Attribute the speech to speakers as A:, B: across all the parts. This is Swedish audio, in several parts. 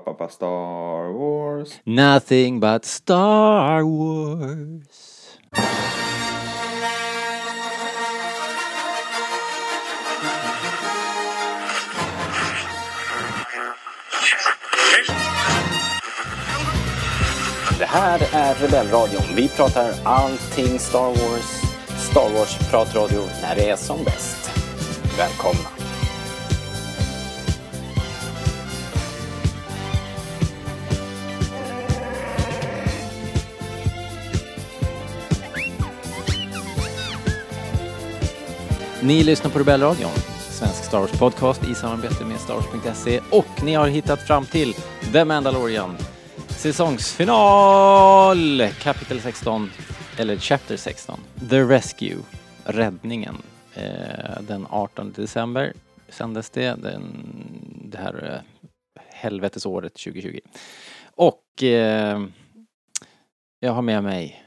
A: Pappa Star Wars.
B: Nothing but Star Wars. Det här är Rebellradion. Vi pratar allting Star Wars. Star Wars-pratradio när det är som bäst. Välkomna! Ni lyssnar på Rebellradion, svensk Star Wars podcast i samarbete med Star Wars.se och ni har hittat fram till The Mandalorian säsongsfinal kapitel 16 eller chapter 16 The Rescue räddningen. Eh, den 18 december sändes det den, det här eh, helvetesåret 2020 och eh, jag har med mig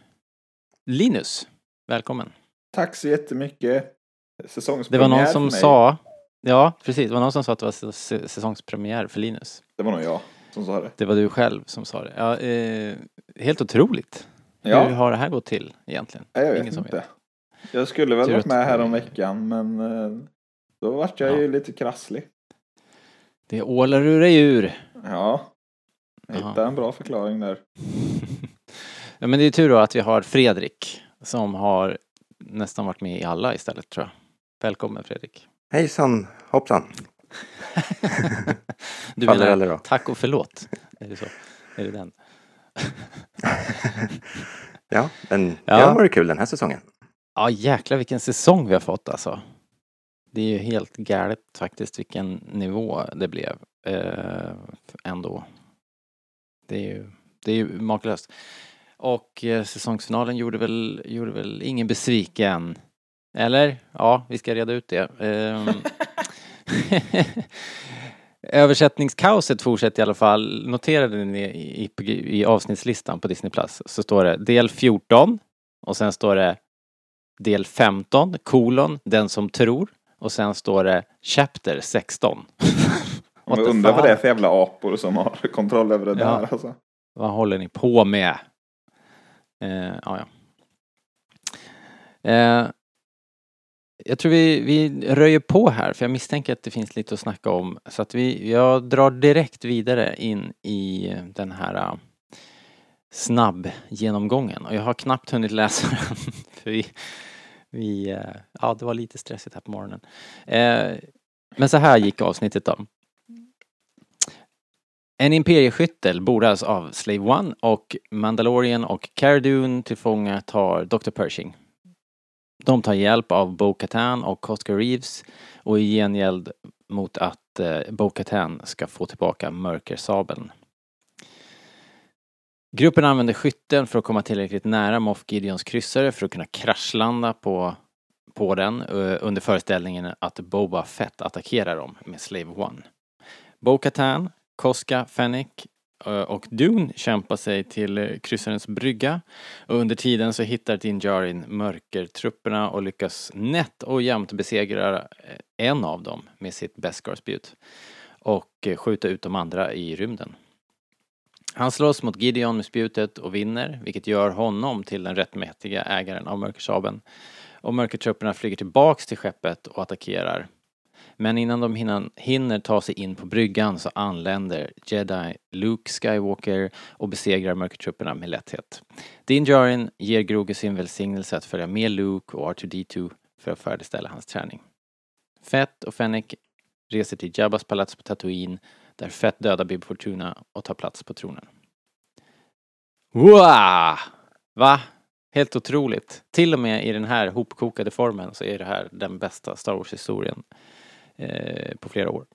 B: Linus. Välkommen.
A: Tack så jättemycket
B: det
A: Säsongspremiär
B: var någon
A: för
B: som
A: mig.
B: sa, ja precis, det var någon som sa att det var säs- säsongspremiär för Linus.
A: Det var nog jag som sa det.
B: Det var du själv som sa det. Ja, eh, helt otroligt.
A: Ja,
B: Hur har det här gått till egentligen?
A: jag vet
B: Ingen som
A: inte.
B: vet.
A: Jag skulle väl varit med här om veckan men eh, då vart jag
B: Ja.
A: ju lite krasslig.
B: Det ålar ur dig ur.
A: Ja, hittade en bra förklaring där.
B: ja, men det är tur då att vi har Fredrik som har nästan varit med i alla istället tror jag. Välkommen Fredrik.
C: Hejsan hoppsan.
B: Du
C: Faller
B: menar
C: eller då?
B: tack och förlåt? Är det så? Är det den?
C: Ja, men
B: Ja.
C: det har varit kul den här säsongen.
B: Ja jäklar vilken säsong vi har fått alltså. Det är ju helt galet faktiskt vilken nivå det blev eh, ändå. Det är ju, det är ju makalöst. Och eh, säsongsfinalen gjorde väl, gjorde väl ingen besviken. Eller? Ja, vi ska reda ut det. Ehm, Översättningskaoset fortsätter i alla fall. Noterade ni i, i, i avsnittslistan på Disney Plus så står det del 14 och sen står det del 15, kolon, den som tror. Och sen står det chapter 16. What
A: Jag
B: the
A: undrar vad det är för jävla apor som har kontroll över det
B: Ja.
A: där alltså.
B: Vad håller ni på med? Eh, ja, ja. Eh, jag tror vi, vi röjer på här för jag misstänker att det finns lite att snacka om. Så att vi, jag drar direkt vidare in i den här äh, snabb genomgången. Och jag har knappt hunnit läsa den. För vi, vi, äh, ja, det var lite stressigt här på morgonen. Äh, men så här gick avsnittet då. En imperieskyttel bordas av Slave One och Mandalorian och Cara Dune till fånga tar Dr. Pershing. De tar hjälp av Bo-Katan och Oscar Reeves och i gengäld mot att eh, Bo-Katan ska få tillbaka mörkersabeln. Gruppen använder skytten för att komma tillräckligt nära Moff Gideons kryssare för att kunna kraschlanda på, på den eh, under föreställningen att Boba Fett attackerar dem med Slave One. Bo-Katan Koska, Fennec Eh, och Dune kämpar sig till eh, kryssarens brygga. Och under tiden så hittar Din Djarin mörkertrupperna och lyckas nätt och jämnt besegra eh, en av dem med sitt Beskar-spjut och skjuta ut de andra i rymden. Han slåss mot Gideon med spjutet och vinner, vilket gör honom till den rättmätiga ägaren av mörkersabeln. Och mörkertrupperna flyger tillbaks till skeppet och attackerar men innan de hinner, hinner ta sig in på bryggan så anländer Jedi Luke Skywalker och besegrar mörkertrupperna med lätthet. Din Djarin ger Grogu sin välsignelse att följa med Luke och R2D2 för att färdigställa hans träning. Fett och Fennec reser till Jabbas palats på Tatooine där Fett dödar Bib Fortuna och tar plats på tronen. Wow! Va? Helt otroligt. Till och med i den här hopkokade formen så är det här den bästa Star Wars-historien eh, på flera år.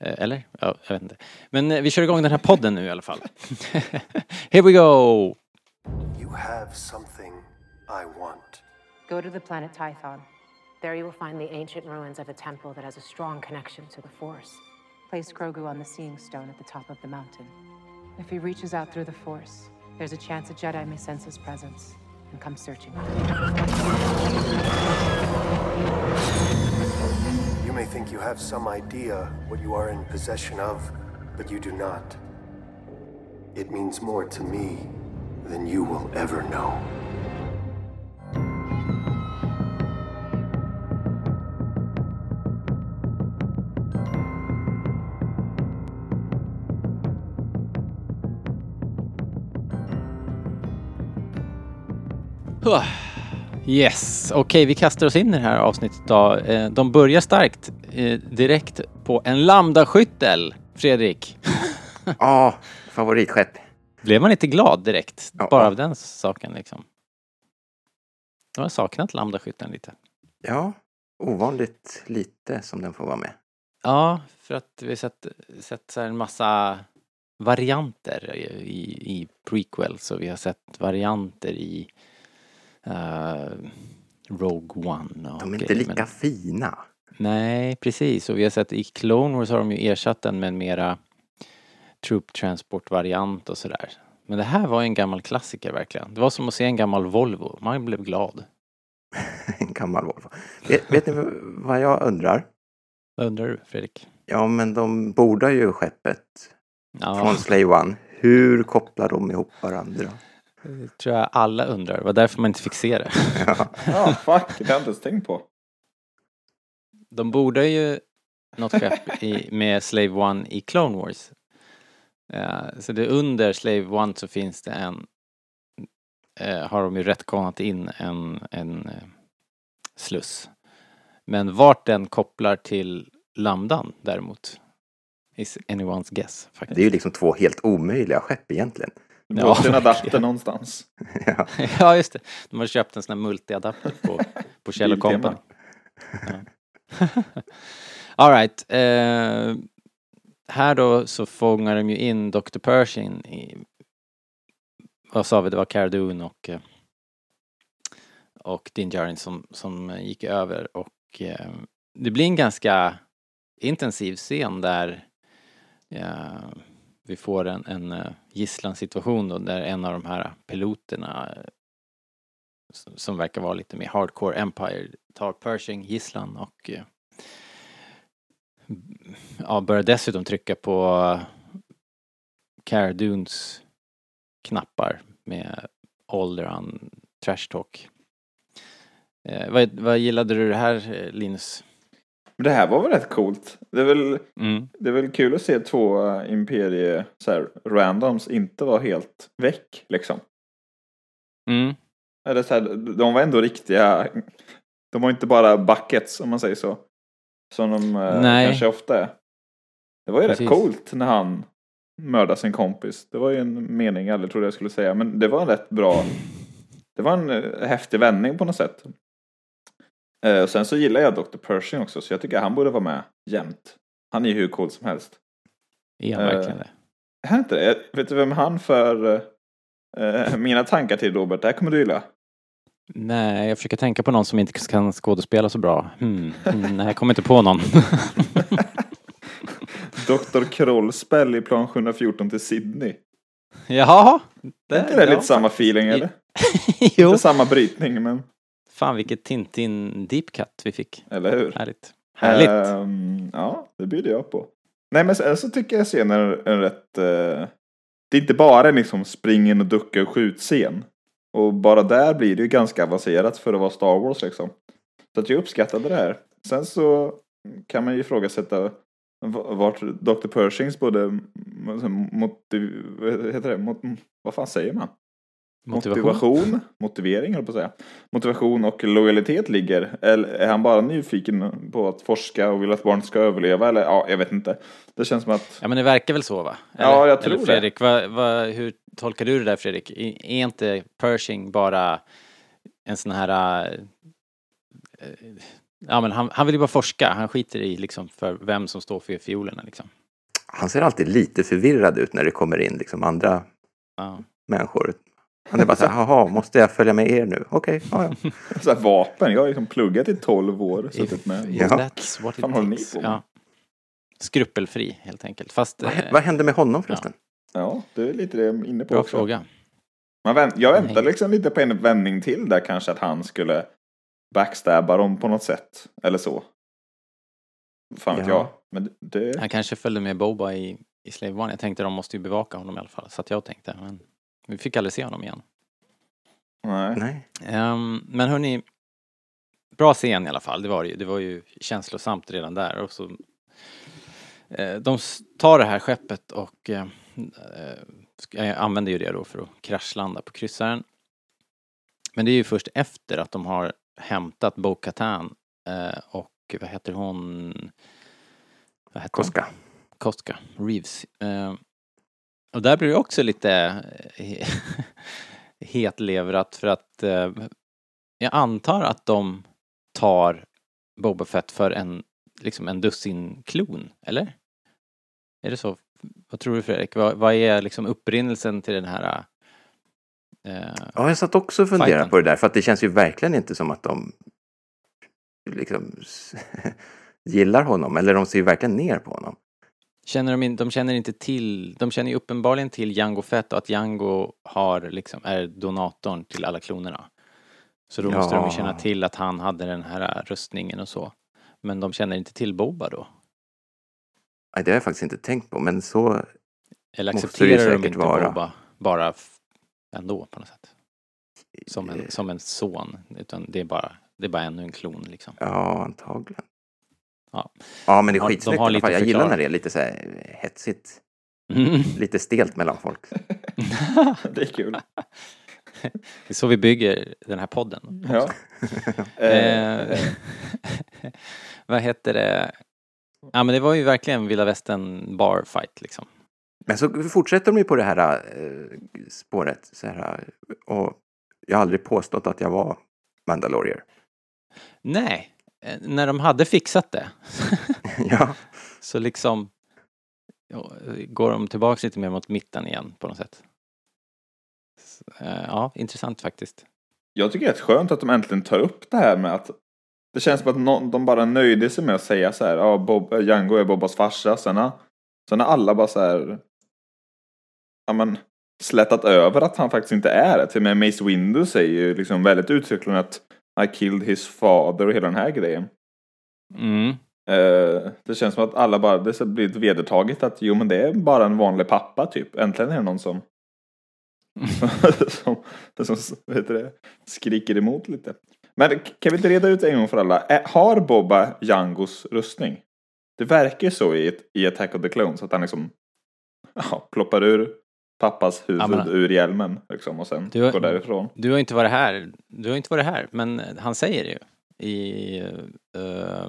B: Eh, eller? Ja, jag vet inte. Men eh, vi kör igång den här podden nu i alla fall. Here we go!
D: You have something I want.
E: Go to the planet Tython. There you will find the ancient ruins of a temple that has a strong connection to the Force. Place Grogu on the Seeing Stone at the top of the mountain. If he reaches out through the Force, there's a chance a Jedi may sense his presence and come searching
D: think you have some idea what you are in possession of, but you do not. It means more to me than you will ever know.
B: Yes, okej vi kastar oss in i det här avsnittet då. Eh, De börjar starkt eh, direkt på en lambdaskyttel, Fredrik.
C: Ja, favoritskepp.
B: Blev man inte glad direkt?
C: Ja.
B: Bara av den saken liksom. Jag har saknat lambdaskytten lite.
C: Ja, ovanligt lite som den får vara med.
B: Ja, för att vi sett, sett så en massa varianter i, i prequels och vi har sett varianter i eh, Rogue One. Och
C: De är inte
B: grejer,
C: lika
B: men-
C: fina.
B: Nej, precis. Och vi har sett i Clone Wars har de ju ersatt den med en mera troop transport variant och sådär. Men det här var en gammal klassiker verkligen. Det var som att se en gammal Volvo. Man blev glad.
C: En gammal Volvo. Vet, vet ni vad jag undrar?
B: Vad undrar du Fredrik?
C: Ja, men de bordar ju skeppet
B: Ja,
C: från Slave One. Hur kopplar de ihop varandra?
B: det tror jag alla undrar. Det var därför man inte fick se det.
C: Ja,
A: Ja, fuck. Det har jag inte ens tänkt på.
B: De borde ju något skepp i, med Slave One i Clone Wars. Eh, så det under Slave One så finns det en, eh, har de ju retconat in en, en eh, sluss. Men vart den kopplar till Lambdan däremot is anyone's guess faktiskt.
C: det är ju liksom två helt omöjliga skepp egentligen.
A: Du
B: Ja,
A: en adapter någonstans.
C: Ja,
B: ja just det, de har köpt en sån här multiadapter på, på Kjell. Company. Ja. Alright. Eh, här då så fångar de ju in Dr. Pershing i, vad sa vi, det var Cara Dune och, eh, och Din Djarin som, som gick över och eh, det blir en ganska intensiv scen där eh, vi får en, en eh, gisslansituation då där en av de här piloterna eh, som verkar vara lite mer hardcore Empire tar Pershing gisslan och eh, ja, börjar dessutom trycka på Cara Dunes knappar med Alderan trash talk. Eh, vad, vad gillade du det här eh, Linus?
A: Men det här var väl rätt coolt. Det är väl,
B: Mm.
A: det är väl kul att se två eh, imperie så här, randoms inte vara helt väck liksom.
B: Mm.
A: Eller så här, de var ändå riktiga. De var inte bara buckets om man säger så. Som de eh,
B: Nej.
A: kanske ofta är. Det var ju
B: Precis.
A: rätt coolt när han mördade sin kompis. Det var ju en mening jag aldrig trodde jag skulle säga. Men det var en rätt bra. Det var en eh, häftig vändning på något sätt. Eh, och sen så gillar jag Dr. Pershing också. Så jag tycker han borde vara med jämt. Han är ju hur cool som helst.
B: Är han
A: Eh,
B: verkligen det?
A: Är han inte det? Vet du vem han för eh, mina tankar till Robert? Det här kommer du gilla.
B: Nej, jag försöker tänka på någon som inte kan skådespela så bra. Hmm. Mm, nej, jag kommer inte på någon.
A: Dr. Krollspell i plan 714 till Sydney.
B: Jaha.
A: Är inte det
B: ja,
A: lite samma feeling eller?
B: jo.
A: Inte samma brytning men,
B: Fan vilket Tintin deep cut vi fick.
A: eller hur?
B: Härligt. Härligt.
A: Ehm, ja, det bjuder jag på. Nej men sen så tycker jag scenen är en rätt... eh, det är inte bara liksom spring in och ducka och skjutscen. Och bara där blir det ju ganska avancerat för att vara Star Wars liksom. Så att jag uppskattade det här. Sen så kan man ju ifrågasätta vart Dr. Pershings både motiv... Vad heter det? Mot, vad fan säger man?
B: Motivation.
A: Motivation, motivering höll på att säga. Motivation och lojalitet ligger. Eller är han bara nyfiken på att forska och vill att barnet ska överleva? Eller ja, jag vet inte. Det känns som att...
B: Ja men det verkar väl så va?
A: Ja, jag tror
B: eller
A: det.
B: Fredrik, vad, vad, hur tolkar du det där Fredrik? I- Är inte Pershing bara en sån här... äh, ja men han, han vill ju bara forska. Han skiter i liksom för vem som står för fiolerna liksom.
C: Han ser alltid lite förvirrad ut när det kommer in liksom andra
B: Ja.
C: människor. Han är bara så här, jaha, måste jag följa med er nu? Okej, ja, ja.
A: Så här, vapen, jag har liksom pluggat i 12 år.
B: If,
A: Suttit med.
B: if
C: Ja.
B: that's what it
A: Fan håller ni
B: takes.
A: på?
B: Ja. Skrupelfri helt enkelt. Fast...
C: Vad,
B: eh,
C: vad hände med honom förresten?
A: Ja, det är lite det jag är inne på
B: Bra
A: också.
B: fråga.
A: Man vänt, jag väntar liksom lite på en vändning till där kanske att han skulle backstabba dem på något sätt. Eller så. Fan vet
C: Ja.
A: jag. Men det...
B: Han kanske följde med Boba i i Slave One. Jag tänkte de måste ju bevaka honom i alla fall, så att jag tänkte. Men vi fick aldrig se honom igen.
A: Nej.
C: Nej.
B: Ehm, men hörni, bra scen i alla fall. Det var det ju. Det var ju känslosamt redan där. Och så, eh, de tar det här skeppet och eh, eh, använder ju det då för att kraschlanda på kryssaren. Men det är ju först efter att de har hämtat Bo-Katan eh, och vad heter hon? Vad heter hon?
C: Koska.
B: Koska, Reeves. Och där blir det också lite eh, hetlevrat för att eh, jag antar att de tar Boba Fett för en, liksom en dussin klon, eller? Är det så? Vad tror du Fredrik? Vad, vad är liksom upprinnelsen till den här eh,
C: Ja, jag satt också och funderade
B: Fighten.
C: på det där, för att det känns ju verkligen inte som att de liksom gillar honom, eller de ser ju verkligen ner på honom.
B: Känner de, in, de känner inte till, de känner ju uppenbarligen till Jango Fett och att Jango har liksom, är donatorn till alla klonerna. Så då måste de ju
C: Ja.
B: känna till att han hade den här rustningen och så. Men de känner inte till Boba då?
C: Nej, det har jag faktiskt inte tänkt på, men så...
B: Eller accepterar de inte
C: vara.
B: Boba bara ändå på något sätt? Som
C: Eh.
B: en, som en son, utan det är bara, det är bara ännu en klon liksom.
C: Ja, antagligen.
B: Ja.
C: Ja, men det är
B: De de
C: skitsnyggt fall.
B: lite
C: Jag gillar när det är lite så här hetsigt,
B: Mm.
C: lite stelt mellan folk.
A: Det är kul.
B: Det är så vi bygger den här podden.
A: Ja. Eh,
B: Eh, vad heter det? Ja men det var ju verkligen vilda västern bar fight liksom.
C: Men så fortsätter de ju på det här eh, spåret. Så här, och jag har aldrig påstått att jag var Mandalorier.
B: Nej, eh, när de hade fixat det
C: ja,
B: så liksom ja, går de tillbaks lite mer mot mitten igen på något sätt. Så, eh, Ja, intressant faktiskt.
A: Jag tycker det är rätt skönt att de äntligen tar upp det här med att det känns som att någon, de bara nöjde sig med att säga så här, ja, Bob, eh, Django är Bobbas farsa. Sen har, sen har alla bara så här, ja men, slätat över att han faktiskt inte är det. Till och med Mace Windu säger ju liksom väldigt uttryckligen att I killed his father och hela den här grejen.
B: Mm.
A: Eh, det känns som att alla bara, det blivit vedertaget att jo men det är bara en vanlig pappa typ. Äntligen är det någon som som, som det, skriker emot lite. Men kan vi inte reda ut en gång för alla, Ä- har Boba Jangos rustning? Det verkar ju så i, i Attack of the Clones att han liksom ja, ploppar ur pappas huvud
B: Ja, men-
A: ur hjälmen liksom, och sen
B: Du har-
A: går därifrån.
B: Du har inte varit här, du har inte varit här, men han säger det ju i, eh,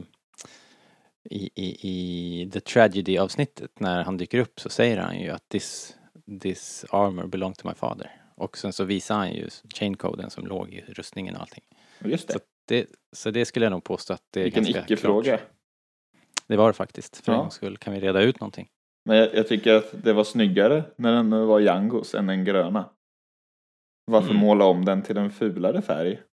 B: i, i, i The Tragedy avsnittet när han dyker upp så säger han ju att this, this armor belong to my father. Och sen så visar han ju chaincoden som låg i rustningen och allting.
A: Just det,
B: Så det, så det skulle jag nog påstå att det är
A: vilken
B: ganska
A: icke-fråga.
B: klart. Det var det faktiskt, för en
A: Ja.
B: gångs skull. Kan vi reda ut någonting?
A: Men jag, jag tycker att det var snyggare när den var Jangos än den gröna. Varför
B: Mm.
A: måla om den till en fulare färg?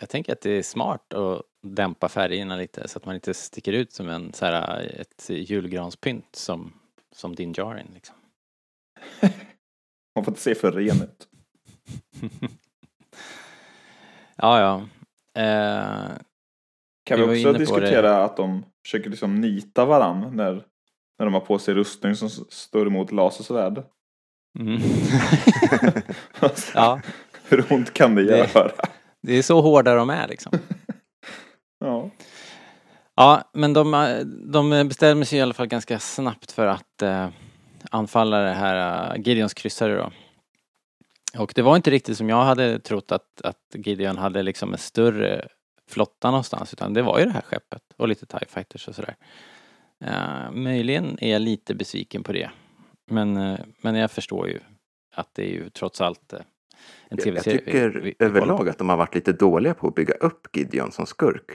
B: Jag tänker att det är smart att dämpa färgerna lite så att man inte sticker ut som en så här, ett julgranspynt som, som din Jarin liksom.
A: Man får inte se för ren ut.
B: ja, ja. Eh,
A: Kan
B: Vi
A: vi, också diskutera att de försöker liksom nita varann när, när de har på sig rustning som står emot lasersvärd?
B: mm. ja,
A: Hur ont kan det
B: Det-
A: göra?
B: det är så hårda de är liksom.
A: Ja.
B: Ja, men de, de bestämmer sig i alla fall ganska snabbt för att eh, anfalla det här uh, Gideons kryssare då. Och det var inte riktigt som jag hade trott att, att Gideon hade liksom en större flotta någonstans utan det var ju det här skeppet och lite TIE fighters och sådär. Eh, möjligen är jag lite besviken på det. Men, eh, men jag förstår ju att det är ju trots allt eh, en
C: jag
B: tv-serie. vi-
C: tycker
B: vi- vi på.
C: överlag att de har varit lite dåliga på att bygga upp Gideon som skurk.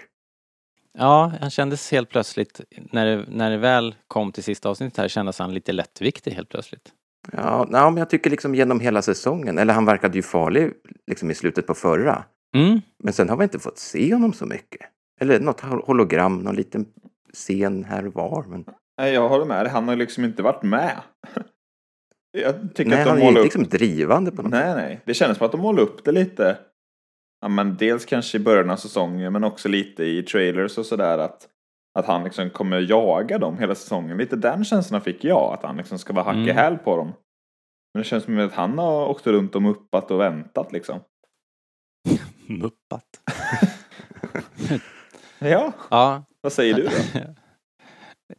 B: Ja, han kändes helt plötsligt, när det, när det väl kom till sista avsnittet här kändes han lite lättviktig helt plötsligt.
C: Ja, nej, men jag tycker liksom genom hela säsongen, eller han verkade ju farlig liksom i slutet på förra.
B: Mm.
C: Men sen har vi inte fått se honom så mycket. Eller något hol- hologram, någon liten scen här och var. Men
A: Nej, jag håller med. Han har liksom inte varit med. Jag tycker
C: nej,
A: att
C: han
A: de
C: är
A: målar
C: inte
A: upp...
C: liksom drivande på något sätt.
A: Nej, nej. Det kändes som att de målar upp det lite. Ja, men dels kanske i början av säsongen, men också lite i trailers och sådär att att han liksom kommer jaga dem hela säsongen. Lite den känslan fick jag, att han liksom ska vara hack i
B: Mm.
A: häl på dem. Men det känns som att han har åkt runt och muppat och väntat liksom.
B: Muppat.
A: Ja,
B: Ja,
A: vad säger du då?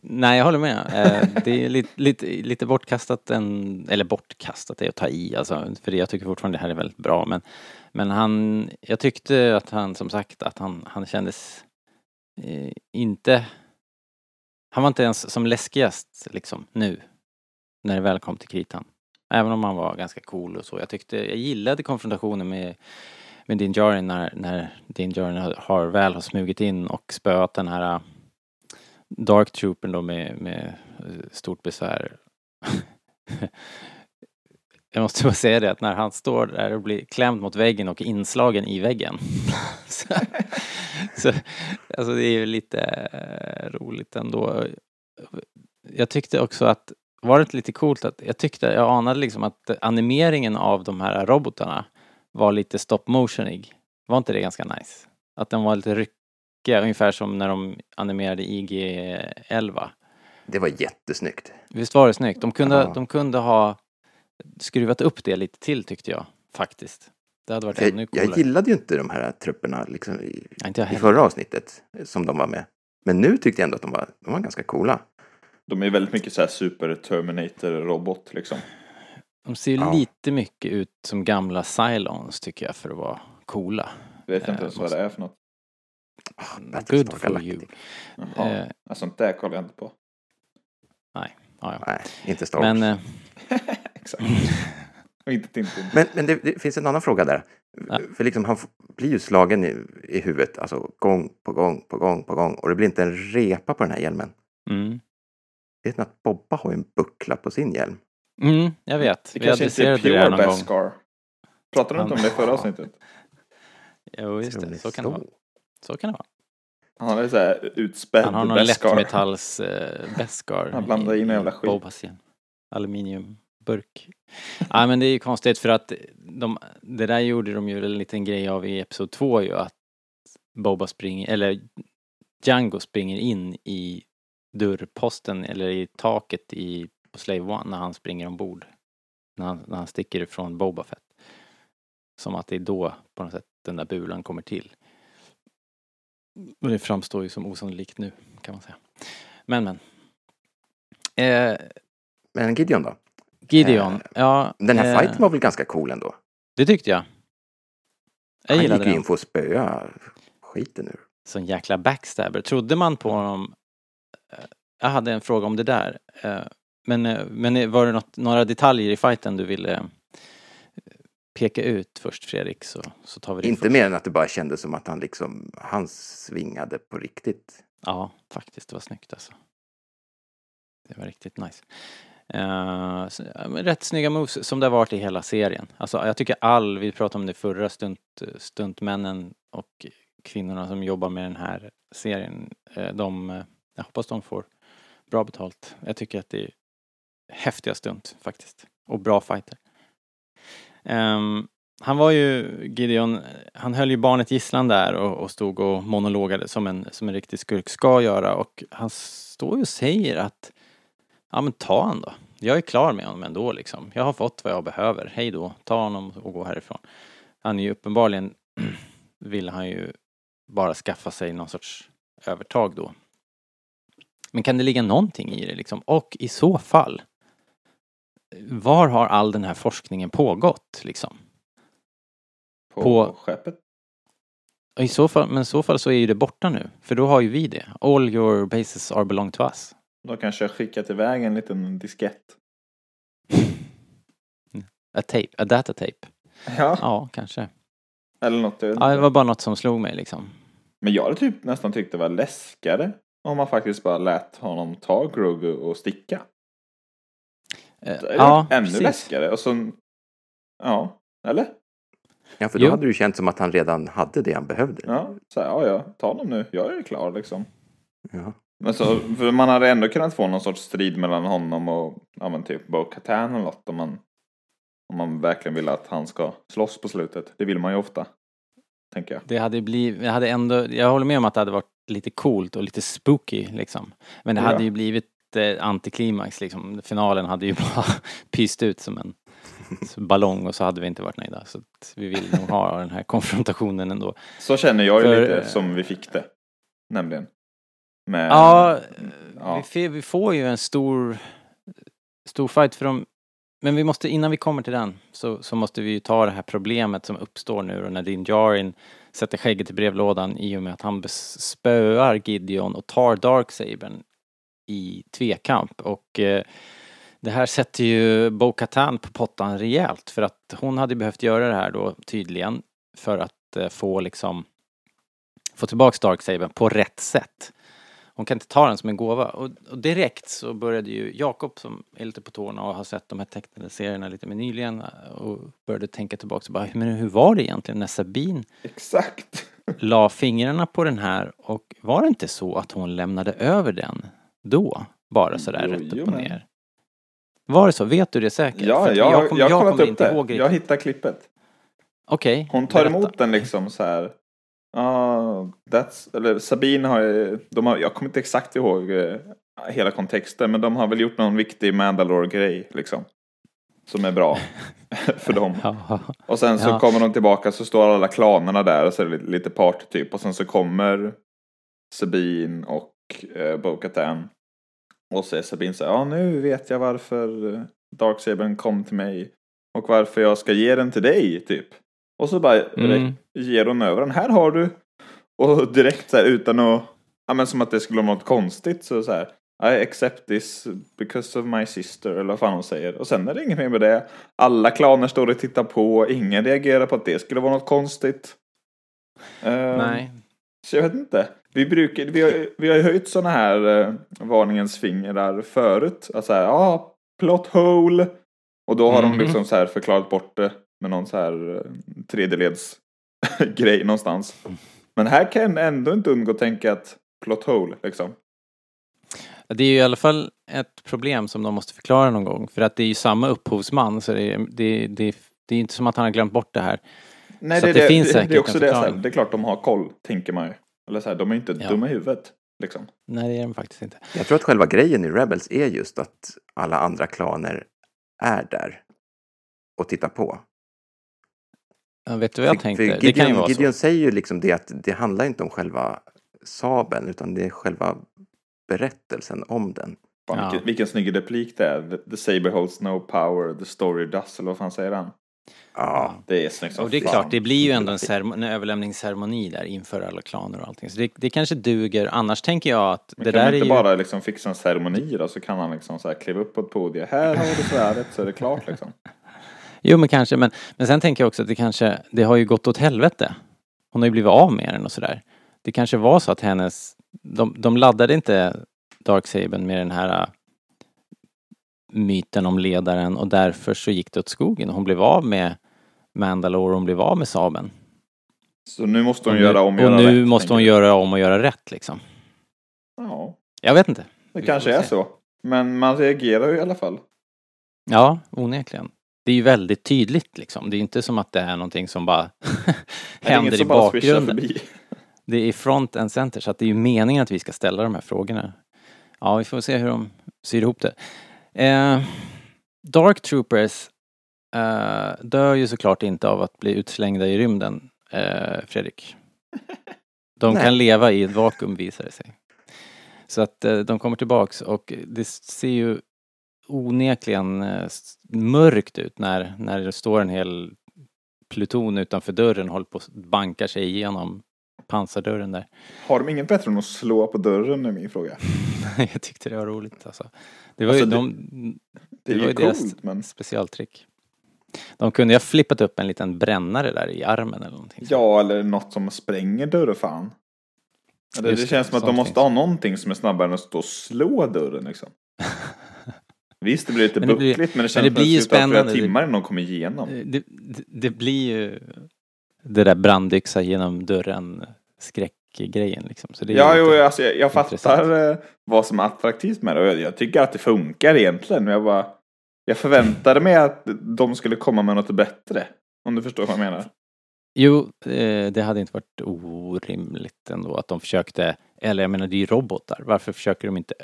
B: Nej, jag håller med. Eh, Det är lite, lite, lite bortkastat, en, eller bortkastat är att ta i alltså, för jag tycker fortfarande det här är väldigt bra. Men, men han, jag tyckte att han som sagt att han, han kändes eh, inte, han var inte ens som läskigast liksom nu, när det väl kom till kritan. Även om han var ganska cool och så. Jag tyckte, jag gillade konfrontationen med, med Din Jarin när, när Din Jarin har, har väl har smugit in och spöat den här äh, Dark Troopern då med, med äh, stort besvär. Jag måste bara säga det att när han står där och blir klämd mot väggen och inslagen i väggen. så, så, alltså det är ju lite äh, roligt ändå. Jag tyckte också att, var det inte lite coolt att, jag tyckte, jag anade liksom att animeringen av de här robotarna var lite stop motionig. Var inte det ganska nice? Att den var lite ryckiga, ungefär som när de animerade IG-11.
C: Det var jättesnyggt.
B: Visst var det snyggt? De kunde,
C: Ja.
B: de kunde ha skruvat upp det lite till tyckte jag, faktiskt. Det hade varit ännu
C: Jag,
B: coolare.
C: jag gillade ju inte de här trupperna liksom, i,
B: Ja, inte jag
C: i förra avsnittet som de var med. Men nu tyckte jag ändå att de var, de var ganska coola.
A: De är väldigt mycket så här super Terminator-robot liksom.
B: De ser ju
C: Ja.
B: lite mycket ut som gamla Cylons tycker jag för att vara coola.
A: Vet jag
B: Eh,
A: inte ens vad
B: måste-
A: det är för något.
C: Ah,
B: Good for
C: Galactic.
B: you.
A: Jaha,
B: Eh,
A: sånt där kollar jag inte på.
B: ja, ja.
C: Nej, inte Star Wars.
B: Men
C: Men,
B: eh,
A: Exakt. Och inte Tintin.
C: men, det, det finns en annan fråga där.
B: Ja.
C: För liksom, han blir ju slagen i, i huvudet, alltså gång på gång på gång på gång. Och det blir inte en repa på den här hjälmen.
B: mm.
C: Vet ni att Bobba har ju en buckla på sin hjälm?
B: Mm, jag vet.
A: Det
B: Vi
A: kanske inte är pure. Beskar. Pratade du inte om det i förra avsnittet?
B: Jo, just det. Så kan det vara. Så kan det vara.
A: Han hade så här utspädd
B: Han har någon lättmetalls eh, Beskar.
A: Han blandar in en jävla skit.
B: Bobas igen. Aluminiumburk. Nej men det är ju konstigt för att de, det där gjorde de ju en liten grej av i Episod 2 ju att Boba springer, eller Django springer in i dörrposten eller i taket i, på Slave One när han springer ombord. När han, när han sticker ifrån Boba Fett. Som att det är då på något sätt den där bulan kommer till. Och det framstår ju som osannolikt nu kan man säga. Men men. Eh,
C: Men Gideon då?
B: Gideon,
C: Eh,
B: ja.
C: Den här
B: eh,
C: fighten var väl ganska cool ändå?
B: Det tyckte jag. Jag
C: Han
B: gillade
C: gick ju in för att spöa skiten ur.
B: Sån jäkla backstabber. Trodde man på honom? eh, Jag hade en fråga om det där. Men, eh, men var det något, några detaljer i fighten du ville eh, peka ut först Fredrik så, så tar vi det
C: Inte
B: först.
C: mer än att det bara kändes som att han liksom, han svingade på riktigt.
B: Ja, faktiskt. Det var snyggt alltså. Det var riktigt nice. Så, ja, men rätt snygga moves som det har varit i hela serien. Alltså jag tycker all, vi pratade om det förra, stunt, stuntmännen och kvinnorna som jobbar med den här serien. De, jag hoppas de får bra betalt. Jag tycker att det är häftiga stunt faktiskt. Och bra fighter. Um, han var ju, Gideon, han höll ju barnet gisslan där och, och stod och monologade som en, som en riktig skurk ska göra och han står ju och säger att ja men ta han då. Jag är klar med honom ändå liksom. Jag har fått vad jag behöver. Hej då. Ta honom och gå härifrån. Han är ju uppenbarligen, vill han ju bara skaffa sig någon sorts övertag då. Men kan det ligga någonting i det liksom? Och i så fall, var har all den här forskningen pågått liksom?
A: På,
B: på-
A: skeppet.
B: I så fall, men i så fall så är ju det borta nu. För då har ju vi det. All your bases are belong to us.
A: Då kanske jag skickat iväg en liten diskett.
B: A tape, a data tape.
A: Ja,
B: Ja, kanske.
A: eller något.
B: Ja, det var bara något som slog mig liksom.
A: Men jag hade typ nästan tyckt det var läskigare om man faktiskt bara lät honom ta Grogu och sticka.
B: Eh,
A: Det är
B: ja,
A: ännu
B: precis.
A: läskigare. Och så, ja, eller?
C: Ja, för då
B: Jo.
C: hade det ju känts som att han redan hade det han behövde.
A: Ja, så här, ja, ja, ta honom nu. Jag är klar liksom.
C: Ja.
A: Men så, för man hade ändå kunnat få någon sorts strid mellan honom och ja, men typ Bo Katan eller något om man, om man verkligen vill att han ska slåss på slutet. Det vill man ju ofta. Tänker jag.
B: Det hade blivit, jag hade ändå, jag håller med om att det hade varit lite coolt och lite spooky liksom. Men det
A: Ja.
B: hade ju blivit eh, antiklimax liksom. Finalen hade ju bara pyst ut som en ballong och så hade vi inte varit nöjda. Så vi vill nog ha den här konfrontationen ändå.
A: Så känner jag ju lite
B: eh,
A: som vi fick det. Nämligen. Med,
B: Ja,
A: ja.
B: Vi, vi får ju en stor, stor fight för dem. Men vi måste, innan vi kommer till den, så, så måste vi ju ta det här problemet som uppstår nu och när Din Djarin sätter skägget i brevlådan i och med att han spöar Gideon och tar Darksabern i tvekamp. Och eh, det här sätter ju Bo Katan på pottan rejält för att hon hade behövt göra det här då tydligen för att eh, få liksom få tillbaks Darksabern på rätt sätt. Hon kan inte ta den som en gåva. Och, och direkt så började ju Jakob som är lite på tårna och har sett de här tecknade serierna lite mer nyligen och började tänka tillbaka och bara, men hur var det egentligen när Sabine
A: Exakt.
B: la fingrarna på den här och var det inte så att hon lämnade över den då? Bara sådär
A: Jo,
B: rätt upp och ner. Var det så? Vet du det säkert?
A: Ja, jag, jag,
B: kom-
A: jag
B: kommer
A: kollat upp
B: inte
A: det.
B: ihåg
A: Jag hittar klippet.
B: Okej.
A: Hon tar
B: berätta.
A: emot den liksom så här. Ja, that's, eller Sabine har ju, de har, jag kommer inte exakt ihåg eh, hela kontexten, men de har väl gjort någon viktig Mandalore-grej liksom. Som är bra för dem.
B: Ja.
A: Och sen så
B: Ja.
A: kommer de tillbaka så står alla klanerna där och så är det lite, lite party typ. Och sen så kommer Sabine och eh, Bo-Katan. Och så är Sabine så här, ja nu vet jag varför eh, Darksabern kom till mig. Och varför jag ska ge den till dig typ. Och så bara
B: Mm.
A: ger hon över den, här har du. Och direkt så här utan att, ja men som att det skulle vara något konstigt så så här. I accept this because of my sister, eller vad fan hon säger. Och sen är det inget mer med det. Alla klaner står och tittar på, ingen reagerar på att det skulle vara något konstigt. Eh,
B: Nej.
A: Så jag vet inte. Vi, brukar, vi, har, vi har höjt sådana här eh, varningens fingrar förut. Alltså här, ja, plot hole. Och då har
B: Mhm.
A: de liksom så här förklarat bort det med någon så här eh, tredjeleds grej någonstans. Men här kan jag ändå inte undgå att tänka att plot hole liksom.
B: Det är ju i alla fall ett problem som de måste förklara någon gång. För att det är ju samma upphovsman så det är, det, det, det är inte som att han har glömt bort det här.
A: Nej,
B: Så
A: det,
B: det finns
A: det,
B: säkert
A: det är också det, det är klart de har koll, tänker man ju. Eller så här, de är inte
B: Ja.
A: dumma i huvudet. Liksom.
B: Nej, det är de faktiskt inte.
C: Jag tror att själva grejen i Rebels är just att alla andra klaner är där och tittar på.
B: Ja, vet du vad jag
C: För-
B: tänkte?
C: för
B: det kan ju
C: Gideon,
B: vara
C: Gideon
B: så.
C: säger ju liksom det att det handlar inte om själva sabeln utan det är själva berättelsen om den.
A: Fan,
B: Ja.
A: vilken, vilken snygg replik det är. The, the saber holds no power, the story does, eller vad fan säger han?
C: Ja,
A: Det är snyggt
B: Och det är
A: fan.
B: klart, det blir ju ändå en, en överlämningsceremoni där inför alla klaner och allting. Så det, det kanske duger. Annars tänker jag att
A: Men
B: det
A: kan
B: där
A: man
B: är
A: inte
B: ju...
A: bara liksom fixa en ceremoni då så kan han liksom så här kliva upp på ett podium. Här har du svärdet så är det klart liksom.
B: Jo, men kanske. Men, men sen tänker jag också att det kanske, det har ju gått åt helvete. Hon har ju blivit av med den och sådär. Det kanske var så att hennes, de, de laddade inte Darksabern med den här äh, myten om ledaren och därför så gick det åt skogen. Hon blev av med Mandalore, hon blev av med sabeln.
A: Så nu måste hon
B: och nu,
A: göra om och
B: och
A: göra
B: nu
A: rätt,
B: måste hon göra om och göra rätt liksom.
A: Ja,
B: Jag vet inte.
A: det
B: Vi
A: kanske är
B: se.
A: så. Men man reagerar ju i alla fall.
B: Ja, onekligen. Det är ju väldigt tydligt liksom. Det är inte som att det är någonting som bara händer i
A: som bara swishar
B: bakgrunden. Det är front and center så att det är ju meningen att vi ska ställa de här frågorna. Ja, vi får se hur de syr ihop det. Eh, Dark Troopers eh, dör ju såklart inte av att bli utslängda i rymden, eh, Fredrik. De
C: Nej.
B: kan leva i ett vakuum visar det sig. Så att eh, de kommer tillbaks och det ser ju onekligen mörkt ut när, när det står en hel pluton utanför dörren och håller på och bankar sig igenom pansardörren där.
A: Har de inget bättre än att slå på dörren är min fråga.
B: Jag tyckte det var roligt alltså. Det var
A: Alltså,
B: ju,
A: det-
B: de,
A: Det är
B: Det var
A: ju
B: ju deras-
A: coolt men.
B: specialtrick. De kunde ju ha flippat upp en liten brännare där i armen eller någonting.
A: Ja, eller något som spränger dörren fan. Eller
B: Just
A: det
B: det,
A: känns som att de måste
B: finns.
A: ha någonting som är snabbare än att stå och slå dörren liksom. Visst, det blir lite
B: Men det blir-
A: buckligt men det
B: men
A: känns
B: det
A: som
B: blir ju
A: att det tar flera.
B: Det-
A: timmar innan de kommer igenom.
B: Det, det, det blir ju det där brandyxa genom dörren skräckgrejen liksom. Så det är
A: Ja, jo, alltså, jag, jag fattar eh, vad som är attraktivt med det och jag, jag tycker att det funkar egentligen. Men jag bara, jag förväntade mig att de skulle komma med något bättre. Om du förstår vad jag menar.
B: Jo, eh, det hade inte varit orimligt ändå att de försökte Eller jag menar, det är ju robotar. Varför försöker de inte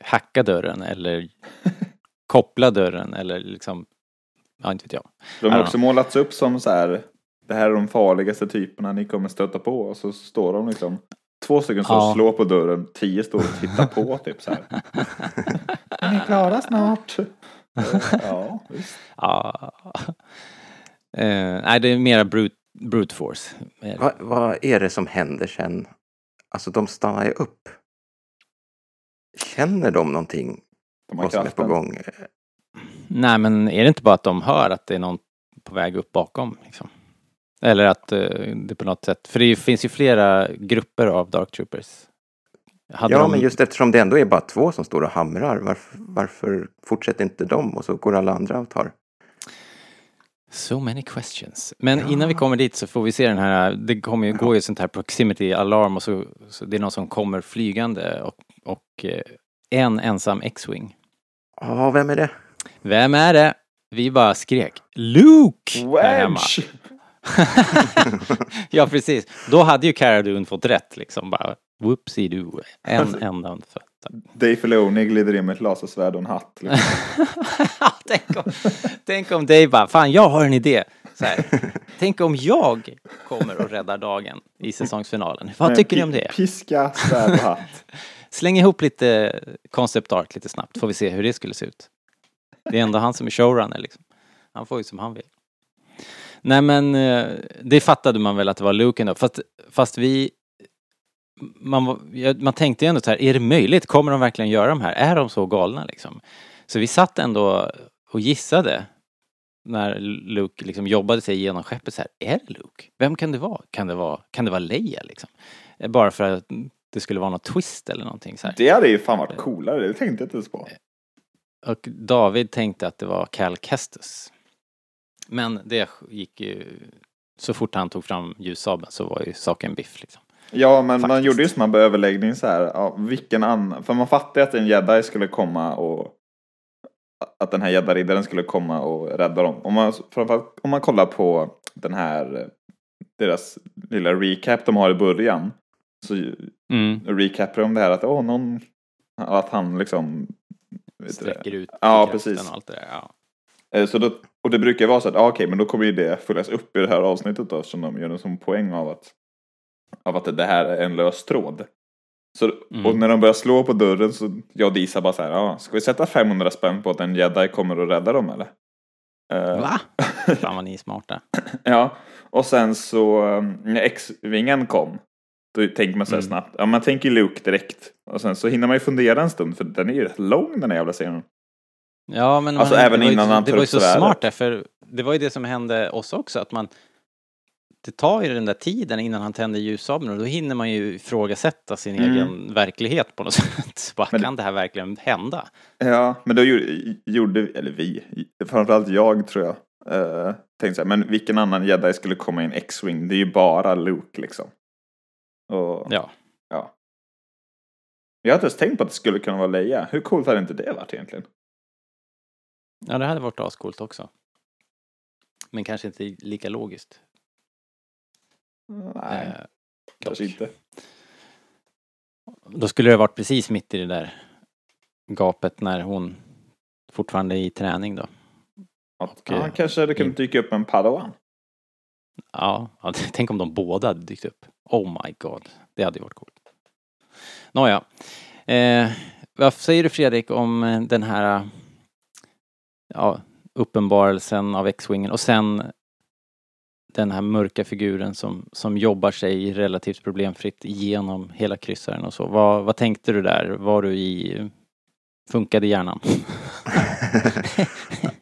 B: hacka dörren eller koppla dörren eller liksom, ja inte vet jag.
A: De har också målats upp som så här, det här är de farligaste typerna ni kommer stöta på. Och så står de liksom, två stycken står och
B: Ja.
A: slår på dörren, tio står och tittar på typ så här. Är ni klara snart? Ja, visst.
B: Ja. Eh, nej, det är mera brute, brute force. Eh,
C: Vad, vad är det som händer sen? Alltså de stannar ju upp. Känner de någonting?
A: De
C: som är på gång?
B: Nej, men är det inte bara att de hör att det är någon på väg upp bakom? Liksom? Eller att eh, det på något sätt, för det finns ju flera grupper av Dark Troopers. Hade
C: Ja,
B: de,
C: men just eftersom det ändå är bara två som står och hamrar, varför, varför fortsätter inte de och så går alla andra och tar?
B: So many questions. Men innan vi kommer dit så får vi se den här, det kommer ju, går ju sånt här proximity alarm och så, så det är någon som kommer flygande och, och eh, en ensam X-Wing.
C: Ja, vem är det?
B: Vem är det? Vi bara skrek Luke! här hemma.
A: Wedge!
B: ja, precis. Då hade ju Cara Dune fått rätt liksom. Bara whoopsie-doo. En enda undfödd.
A: Dave Filoni glider in med ett lasersvärd och en hatt. Liksom.
B: tänk, om, tänk om Dave bara, fan jag har en idé. Tänk om jag kommer och räddar dagen i säsongsfinalen. Vad
A: Med
B: tycker ni om det?
A: Piska, svärd och hatt.
B: Släng ihop lite concept art lite snabbt, får vi se hur det skulle se ut. Det är ändå han som är showrunner liksom. Han får ju som han vill. Nej men, eh, det fattade man väl att det var Luke ändå, fast, fast vi man, man tänkte ju ändå så här, är det möjligt? Kommer de verkligen göra de här? Är de så galna liksom? Så vi satt ändå och gissade när Luke liksom jobbade sig igenom skeppet så här, är det Luke? Vem kan det vara? Kan det vara, kan det vara Leia liksom? Eh, Bara för att det skulle vara något twist eller någonting så här.
A: Det hade ju fan varit coolare, det tänkte jag inte ens på.
B: Och David tänkte att det var Cal Kestis. Men det gick ju... Så fort han tog fram ljussabeln så var ju saken biff liksom.
A: Ja, men man
B: Faktiskt.
A: gjorde ju en överläggning så här, ja, vilken annan, för man fattade att en jedi skulle komma och att den här jedi-riddaren skulle komma och rädda dem. Om man, framförallt om man kollar på den här, deras lilla recap de har i början, så
B: Mm.
A: recapar de det här att, åh, någon, att han liksom?
B: Sträcker ut
A: Ja, precis.
B: och allt det där. Ja.
A: Eh, Så då, och det brukar vara så att, ah, okej, men då kommer ju det följas upp i det här avsnittet då, som de gör en sån poäng av att, av att det här är en lös tråd. Så,
B: Mm.
A: Och när de börjar slå på dörren så jag och Disa bara så här, ah, ska vi sätta 500 spänn på att en jedi kommer och rädda dem eller? Eh,
B: Va? Fan vad ni är smarta.
A: Ja, och sen så um, när X-vingen kom, då tänker man så här
B: Mm.
A: snabbt, ja man tänker Luke direkt. Och sen så hinner man ju fundera en stund, för den är ju rätt lång den här jävla scenen.
B: Ja, men
A: Alltså,
B: man,
A: även
B: det var ju,
A: innan han
B: Det var ju så
A: svärdet.
B: smart där, för det var ju det som hände oss också, att man det tar ju den där tiden innan han tänder ljussabeln och då hinner man ju ifrågasätta sin
A: Mm.
B: egen verklighet på något sätt. Bara,
A: Men-
B: kan det här verkligen hända?
A: Ja, men då gjorde, gjorde eller vi, framförallt jag tror jag, eh, tänkte så här, men vilken annan jedi skulle komma i en X-wing? Det är ju bara Luke liksom. Och,
B: Ja.
A: ja. Jag har inte ens tänkt på att det skulle kunna vara Leia. Hur coolt hade inte det varit egentligen?
B: Ja, det hade varit ascoolt också. Men kanske inte lika logiskt.
A: Nej,
B: Eh,
A: kanske
B: dock.
A: inte.
B: Då skulle det varit precis mitt i det där gapet när hon fortfarande är i träning då. Och,
A: ja,
B: eh,
A: kanske hade kunnat dyka upp en padawan.
B: Ja, ja, tänk om de båda hade dykt upp. Oh my god, det hade ju varit coolt. Nåja. Eh, vad säger du Fredrik om den här ja, uppenbarelsen av X-Wingen och sen den här mörka figuren som, som jobbar sig relativt problemfritt genom hela kryssaren och så. Vad, vad tänkte du där? Var du i... Funkade hjärnan?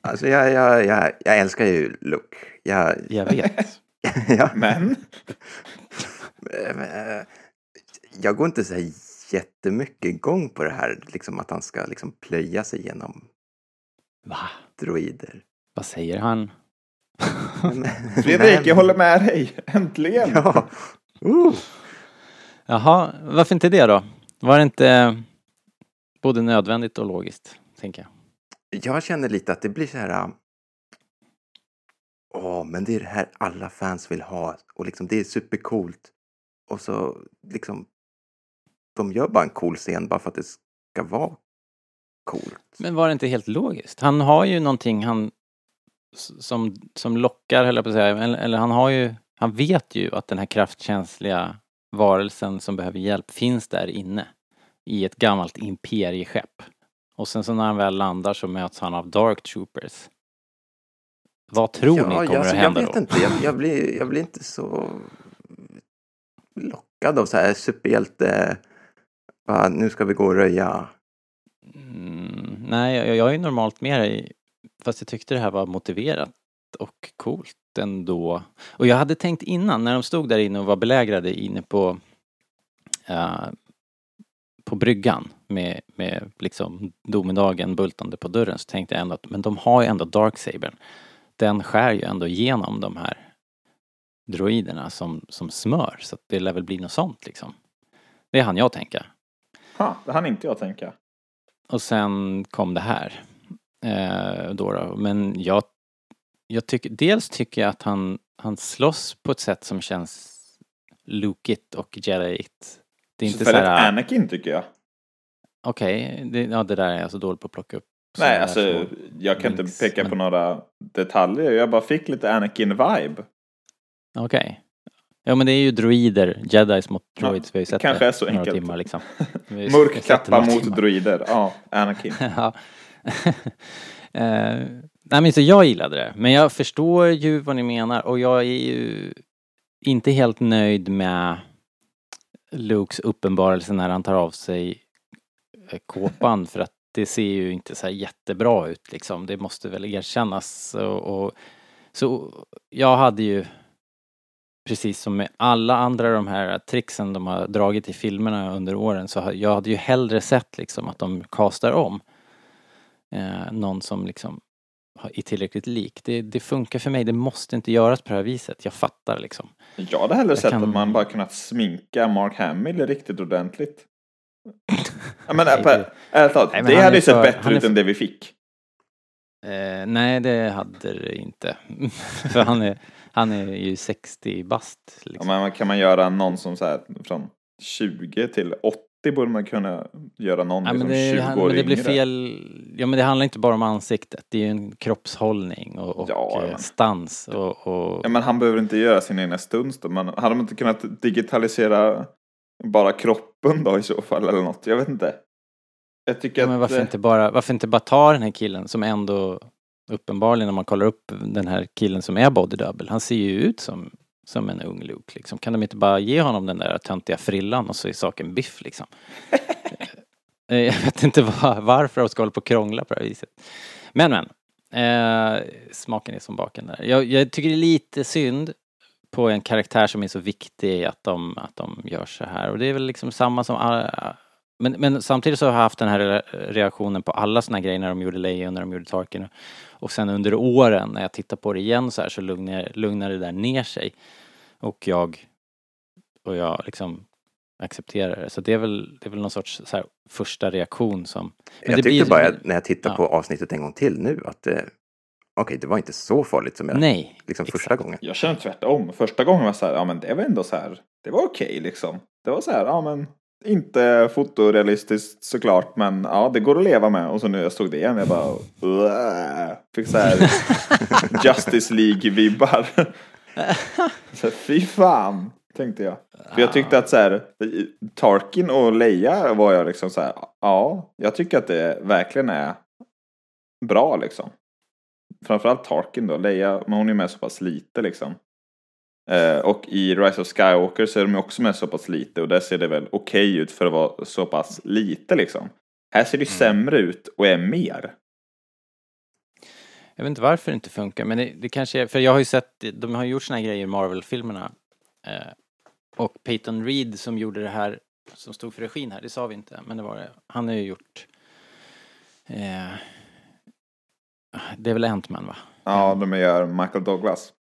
C: alltså jag, jag, jag, jag älskar ju Luke. Jag,
B: Jag vet.
C: ja,
A: Men,
C: jag går inte så här jättemycket igång på det här, liksom att han ska liksom plöja sig genom
B: Va?
C: droider.
B: Vad säger han?
A: Fredrik, jag håller med dig. Äntligen!
C: Ja. Uh.
B: Jaha, varför inte det då? Var det inte eh, både nödvändigt och logiskt, tänker jag.
C: Jag känner lite att det blir så här... Åh, men det är det här alla fans vill ha och liksom det är supercoolt. Och så liksom de gör bara en cool scen bara för att det ska vara coolt.
B: Men var det inte helt logiskt? Han har ju någonting han som, som lockar, höll jag på att säga, eller, eller han har ju, han vet ju att den här kraftkänsliga varelsen som behöver hjälp finns där inne i ett gammalt imperieskepp. Och sen så när han väl landar så möts han av Dark Troopers. Vad tror ni kommer
C: jag,
B: att
C: jag
B: hända
C: vet
B: då?
C: inte, jag, jag, blir, jag blir inte så lockad av så här superhjälte, bara, nu ska vi gå och röja.
B: Mm, nej, jag, jag är normalt med i, Fast jag tyckte det här var motiverat och coolt ändå. Och jag hade tänkt innan, när de stod där inne och var belägrade inne på uh, på bryggan med, med liksom domedagen bultande på dörren så tänkte jag ändå att men de har ju ändå Darksabern. Den skär ju ändå igenom de här droiderna som, som smör så att det lär väl bli något sånt liksom. Det är han jag tänka.
A: Ha, det hann inte jag tänka.
B: Och sen kom det här. Eh, då, då. Men jag, jag tycker, dels tycker jag att han, han slåss på ett sätt som känns Lukeigt och Jediigt. Det är inte
A: så
B: så här,
A: Anakin tycker jag.
B: okej, det, ja, det där är jag så dålig på att plocka upp.
A: Nej, alltså jag kan inte
B: links,
A: peka
B: men-
A: på några detaljer. Jag bara fick lite Anakin-vibe.
B: Okej. Ja men det är ju droider, jedis mot
A: Ja,
B: droids. vi har ju sett
A: kanske
B: det
A: är så
B: några
A: enkelt.
B: timmar liksom.
A: Mörk kappa mot
B: timmar.
A: droider. Ja, Anakin.
B: ja. eh, nej men så jag gillade det. Men jag förstår ju vad ni menar och jag är ju inte helt nöjd med Lukes uppenbarelse när han tar av sig eh, kåpan för att det ser ju inte så här jättebra ut liksom. Det måste väl erkännas. Och, och, så jag hade ju precis som med alla andra de här tricksen de har dragit i filmerna under åren så jag hade ju hellre sett liksom att de kastar om eh, någon som liksom är tillräckligt lik. Det, det funkar för mig, det måste inte göras på det här viset. Jag fattar liksom.
A: Jag hade hellre sett
B: kan-
A: att man bara kunnat sminka Mark Hamill riktigt ordentligt. Ja, men
B: Nej,
A: på-
B: det-
A: ärligt talat, det hade ju sett
B: för-
A: bättre
B: är
A: ut än det vi fick.
B: Eh, nej, det hade det inte. för han är, han är ju 60 bast.
A: Ja,
B: Liksom.
A: men kan man göra någon som så här från 20 till 80 borde man kunna göra någon
B: Ja,
A: liksom
B: men det,
A: 20
B: han,
A: år
B: men det blir
A: yngre.
B: fel. Ja men det handlar inte bara om ansiktet. Det är ju en kroppshållning och, och
A: Ja,
B: eh,
A: men-
B: stans och, och
A: Ja, men han behöver inte göra sin egna stunts då. Man, hade de inte kunnat digitalisera bara kroppen då i så fall eller något? Jag vet inte. Jag tycker
B: Ja, men
A: att...
B: varför
A: eh,
B: inte, bara, varför inte bara ta den här killen som ändå uppenbarligen när man kollar upp den här killen som är body double, han ser ju ut som, som en ung Luke liksom. Kan de inte bara ge honom den där töntiga frillan och så är saken biff liksom? Eh, Jag vet inte var, varför de ska hålla på och krångla på det här viset. Men men, eh, smaken är som baken där. Jag, jag tycker det är lite synd på en karaktär som är så viktig att de, att de gör så här. Och det är väl liksom samma som alla, men, men samtidigt så har jag haft den här re- reaktionen på alla såna grejer när de gjorde Leia när de gjorde Tarkin. Och sen under åren när jag tittar på det igen så här så lugnar, lugnar det där ner sig. Och jag, och jag liksom accepterar det. Så det är väl, det är väl någon sorts så här första reaktion som... men
C: jag
B: det
C: tyckte
B: blir-
C: bara när jag tittar
B: ja.
C: på avsnittet en gång till nu att eh, okej, det var inte så farligt som jag
B: Nej.
C: liksom
B: exakt.
C: första gången.
A: Jag känner tvärtom. Första gången var jag så här, ja men det var ändå så här, det var okej liksom. Det var så här, ja men inte fotorealistiskt såklart, men ja det går att leva med. Och så nu jag stod det igen, jag bara, "Uah." fick så här Justice League-vibbar. Så Fy fan, tänkte jag. För jag tyckte att så här, Tarkin och Leia var jag liksom så här, ja, jag tycker att det verkligen är bra liksom. Framförallt Tarkin då, Leia, men hon är med så pass lite liksom. Eh, och i Rise of Skywalker så är de ju också med så pass lite och där ser det väl okej ut för att vara så pass lite liksom. Här ser det
B: Mm.
A: sämre ut och är mer.
B: Jag vet inte varför det inte funkar, men det, det kanske är, för jag har ju sett, de har gjort såna här grejer i Marvel-filmerna. Eh, och Peyton Reed som gjorde det här, som stod för regin här, det sa vi inte, men det var det. Han har ju gjort, eh, det är väl Ant-Man va?
A: Ja, de gör Michael Douglas.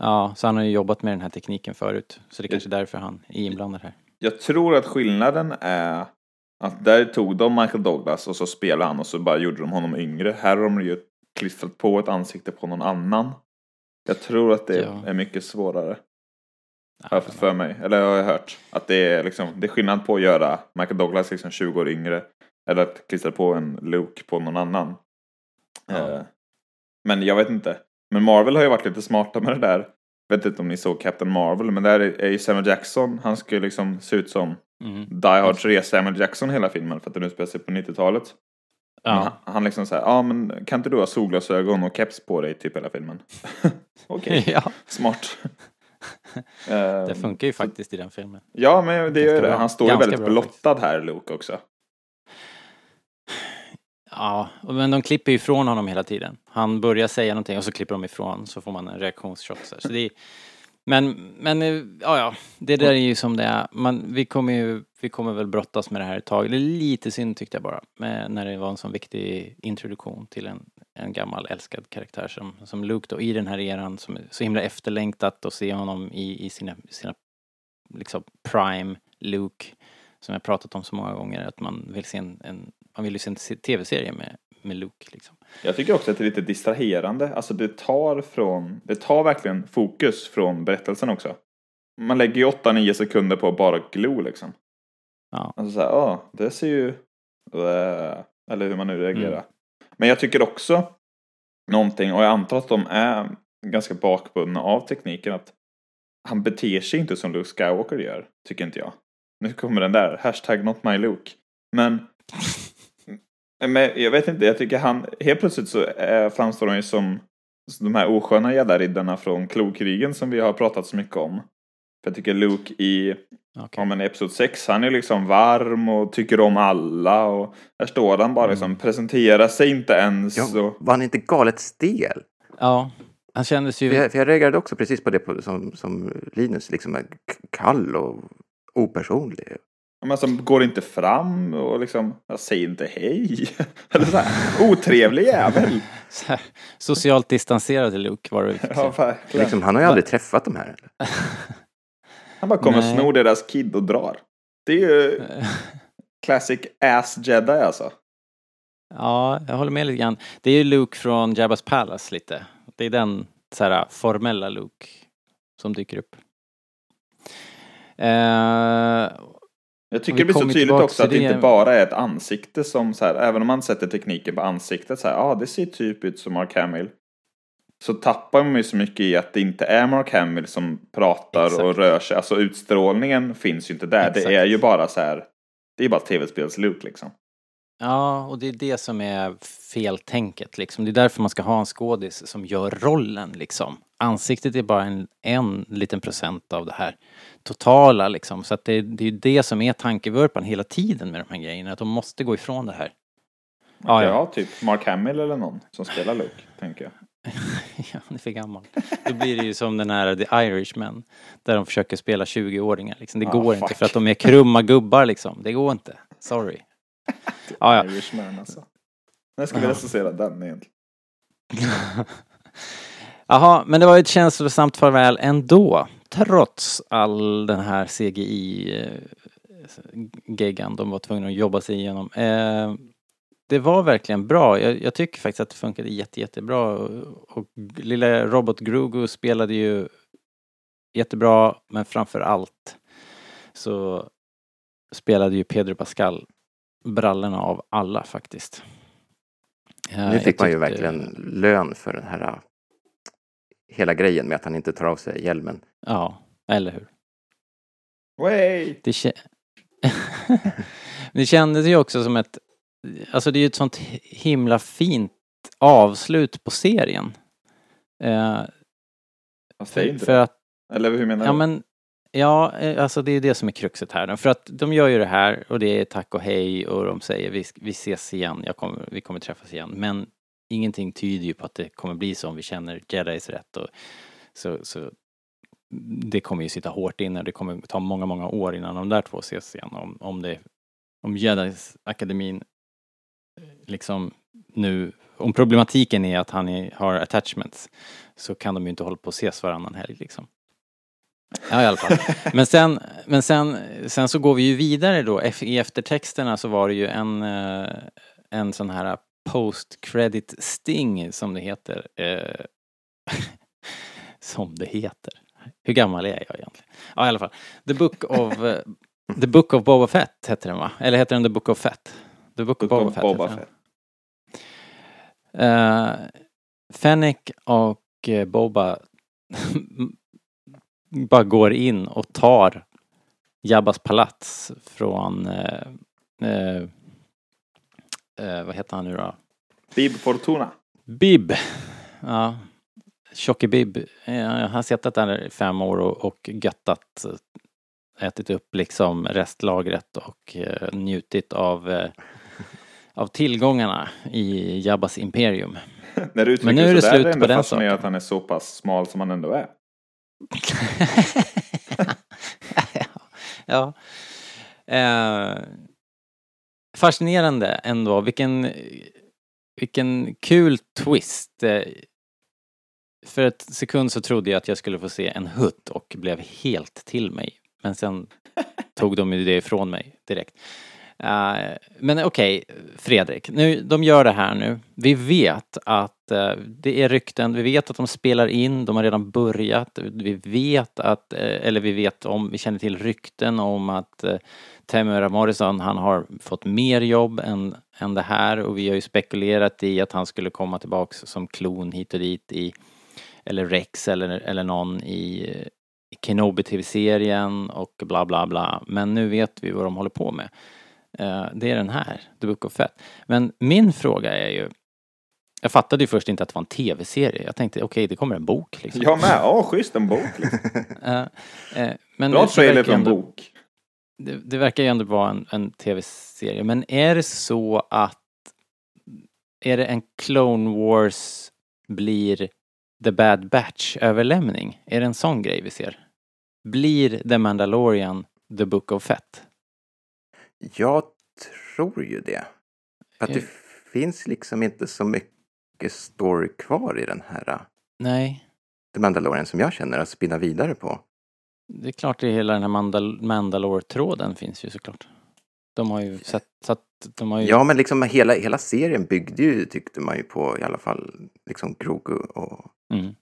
B: Ja, så han har ju jobbat med den här tekniken förut. Så det är kanske är därför han är inblandad här.
A: Jag tror att skillnaden är att där tog de Michael Douglas och så spelade han och så bara gjorde de honom yngre. Här har de ju klistrat på ett ansikte på någon annan. Jag tror att det
B: Ja.
A: är mycket svårare. Har jag fått för mig, eller har jag hört. Att det är, liksom, det är skillnad på att göra Michael Douglas liksom 20 år yngre. Eller att klistra på en Luke på någon annan.
B: Ja.
A: Eh, men jag vet inte. Men Marvel har ju varit lite smarta med det där. Jag vet inte om ni såg Captain Marvel, men där är ju Samuel Jackson, han ska ju liksom se ut som
B: Mm.
A: Die Hard 3 Samuel Jackson hela filmen för att den utspelar sig på 90-talet. Men
B: Ja.
A: han, han liksom säger, ja men kan inte du ha solglasögon och keps på dig typ hela filmen? Okej,
B: ja,
A: smart.
B: det funkar ju faktiskt i den filmen.
A: Ja, men det gör det. Han står ju väldigt
B: bra
A: blottad här, Luke också.
B: Ja, men de klipper ju ifrån honom hela tiden. Han börjar säga någonting och så klipper de ifrån så får man en reaktionsshot. Så, så det är, men, men, eh, ja, ja, det där är ju som det är. Man, vi kommer ju, vi kommer väl brottas med det här ett tag. Det är lite synd tyckte jag bara, med, när det var en sån viktig introduktion till en, en gammal älskad karaktär som, som Luke då, i den här eran som är så himla efterlängtat att se honom i, i sina, sina liksom prime Luke som jag pratat om så många gånger, att man vill se en, en man vill ju se en se- tv-serie med, med Luke liksom.
A: Jag tycker också att det är lite distraherande. Alltså det tar från, det tar verkligen fokus från berättelsen också. Man lägger ju 8-9 sekunder på att bara glo liksom.
B: Ja.
A: Alltså såhär, ja, det ser ju... Äh, eller hur man nu reagerar.
B: Mm.
A: Men jag tycker också någonting, och jag antar att de är ganska bakbundna av tekniken, att han beter sig inte som Luke Skywalker gör, tycker inte jag. Nu kommer den där, hashtag not my Luke. Men, men jag vet inte, jag tycker han, helt plötsligt så är, framstår han ju som de här osköna gäddariddarna från klokrigen som vi har pratat så mycket om. För jag tycker Luke i
B: Okej.
A: Ja men episod 6, han är liksom varm och tycker om alla och här står han bara liksom, presenterar sig inte ens
C: Ja,
A: och...
C: var han inte galet stel?
B: Ja, han kändes ju...
C: För jag, för jag reagerade också precis på det på, som, som Linus, liksom kall och opersonlig.
A: Men som går inte fram och liksom, jag säger inte hej. Eller så här, otrevlig jävel.
B: så här, socialt distanserad till Luke var det
A: Ja, verkligen.
C: Liksom, han har ju aldrig träffat de här.
A: Han bara kommer och snor deras kid och drar. Det är ju classic ass jedi alltså.
B: Ja, jag håller med lite grann. Det är ju Luke från Jabba's Palace lite. Det är den så här formella Luke som dyker upp. Eh,
A: Jag tycker det blir så tydligt också att det. inte bara är ett ansikte som så här, även om man sätter tekniken på ansiktet så här, ja ah, det ser typ ut som Mark Hamill. Så tappar man ju så mycket i att det inte är Mark Hamill som pratar
B: Exakt.
A: och rör sig. Alltså utstrålningen finns ju inte där.
B: Exakt.
A: Det är ju bara så här, det är bara tv-spels-Luke liksom.
B: Ja, och det är det som är feltänket liksom. Det är därför man ska ha en skådis som gör rollen liksom. Ansiktet är bara en, en liten procent av det här totala liksom. Så att det, det är ju det som är tankevurpan hela tiden med de här grejerna. Att de måste gå ifrån det här. Ja, ja.
A: typ Mark Hamill eller någon som spelar Luke, tänker jag.
B: Ja, han är för gammal. Då blir det ju som den här The Irishman. Där de försöker spela 20-åringar liksom. Det
A: Ah,
B: går
A: fuck.
B: inte för att de är krumma gubbar liksom. Det går inte. Sorry. Ja, ja.
A: Irishman alltså. När ska vi
B: Ja.
A: recensera den egentligen?
B: Jaha, men det var ju ett känslosamt farväl ändå. Trots all den här CGI-geggan de var tvungna att jobba sig igenom. Eh, det var verkligen bra. Jag, jag tycker faktiskt att det funkade jätte, jättebra. Och, och lilla Robot Grogu spelade ju jättebra, men framför allt så spelade ju Pedro Pascal brallorna av alla faktiskt.
C: Nu fick man ju
B: tyckte-
C: verkligen lön för den här äh, hela grejen med att han inte tar av sig hjälmen.
B: Ja, eller hur?
A: Way!
B: Det, kä- det kändes ju också som ett, alltså det är ju ett sånt himla fint avslut på serien. Eh, för
A: det.
B: att,
A: Eller hur menar
B: ja
A: du?
B: men, ja, eh, alltså det är det som är kruxet här. För att de gör ju det här och det är tack och hej och de säger vi, vi ses igen, jag kommer, vi kommer träffas igen. Men ingenting tyder ju på att det kommer bli så om vi känner Jedis rätt. Och, så, så det kommer ju sitta hårt inne. Det kommer ta många, många år innan de där två ses igen. Om, om det, om Jedis akademin eh, liksom nu, om problematiken är att han är, har attachments så kan de ju inte hålla på att ses varannan helg liksom. Ja i alla fall. Men sen, men sen, sen så går vi ju vidare då. I eftertexterna så var det ju en, eh, en sån här post credit sting som det heter. Eh, som det heter. Hur gammal är jag egentligen? Ja, i alla fall. The Book of, eh, The Book of Boba Fett heter den va? Eller heter den The Book of Fett? The Book of
A: Book
B: Boba
A: of
B: Fett.
A: Boba
B: heter den.
A: Fett.
B: Uh, Fennec och eh, Boba bara går in och tar Jabbas palats från eh, eh, eh, vad heter han nu då?
A: Bib Fortuna.
B: Bib. Ja. Tjocke Bib. Han har suttit där i fem år och, och göttat. eh, Ätit upp liksom restlagret och eh, njutit av, eh, av tillgångarna i Jabbas imperium.
A: När du uttrycker
B: Men nu är det
A: så där
B: slut
A: är
B: på den saken.
A: att han är så pass smal som han ändå är
B: ja. Eh, fascinerande ändå. Vilken, vilken kul twist. Eh, för ett sekund så trodde jag att jag skulle få se en hutt och blev helt till mig. Men sen tog de ju det ifrån mig direkt. Uh, men okej, Fredrik, nu, de gör det här nu. Vi vet att uh, det är rykten, vi vet att de spelar in, de har redan börjat. Vi vet att, uh, eller vi vet om, vi känner till rykten om att uh, Temura Morrison, han har fått mer jobb än, än det här och vi har ju spekulerat i att han skulle komma tillbaks som klon hit och dit i, eller Rex eller, eller någon i, i Kenobi-tv-serien och bla bla bla. Men nu vet vi vad de håller på med. Eh, det är den här, The Book of Fett. Men min fråga är ju, jag fattade ju först inte att det var en tv-serie. Jag tänkte okej, det kommer en bok liksom.
A: Jag med. Ja, schysst en bok. Liksom.
B: Eh, eh, men
A: Bra
B: det
A: trailer för en
B: ändå-
A: bok.
B: det, det verkar ju ändå vara en, en tv-serie. Men är det så att är det en Clone Wars blir The Bad Batch överlämning? Är det en sån grej vi ser? Blir The Mandalorian The Book of Fett?
C: Jag tror ju det. För att det finns liksom inte så mycket story kvar i den här uh,
B: Nej,
C: The Mandalorian som jag känner att spinna vidare på.
B: det är klart det hela den här Mandal- Mandalore-tråden finns ju såklart. De har ju sett, så att de har ju...
C: Ja, men liksom hela, hela serien byggde ju, tyckte man ju på i alla fall, liksom Grogu och,
B: Mm,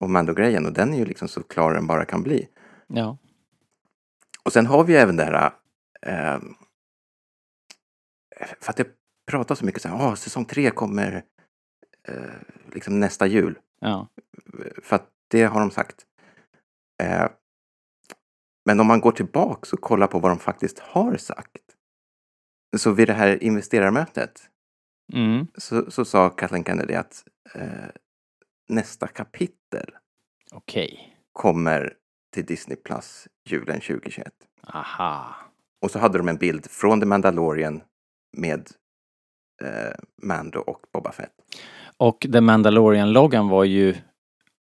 C: och Mando-grejen. Och den är ju liksom så klar den bara kan bli.
B: ja.
C: Och sen har vi ju även det här... Eh, för att det pratas så mycket så här, ah, säsong tre kommer eh, liksom nästa jul.
B: ja.
C: För att det har de sagt. Eh, men om man går tillbaks och kollar på vad de faktiskt har sagt. Så vid det här investerarmötet
B: Mm,
C: så, så sa Kathleen Kennedy att eh, nästa kapitel
B: okej.
C: kommer till Disney Plus julen 2021.
B: Aha.
C: Och så hade de en bild från The Mandalorian med eh, Mando och Boba Fett.
B: Och The Mandalorian-loggan var ju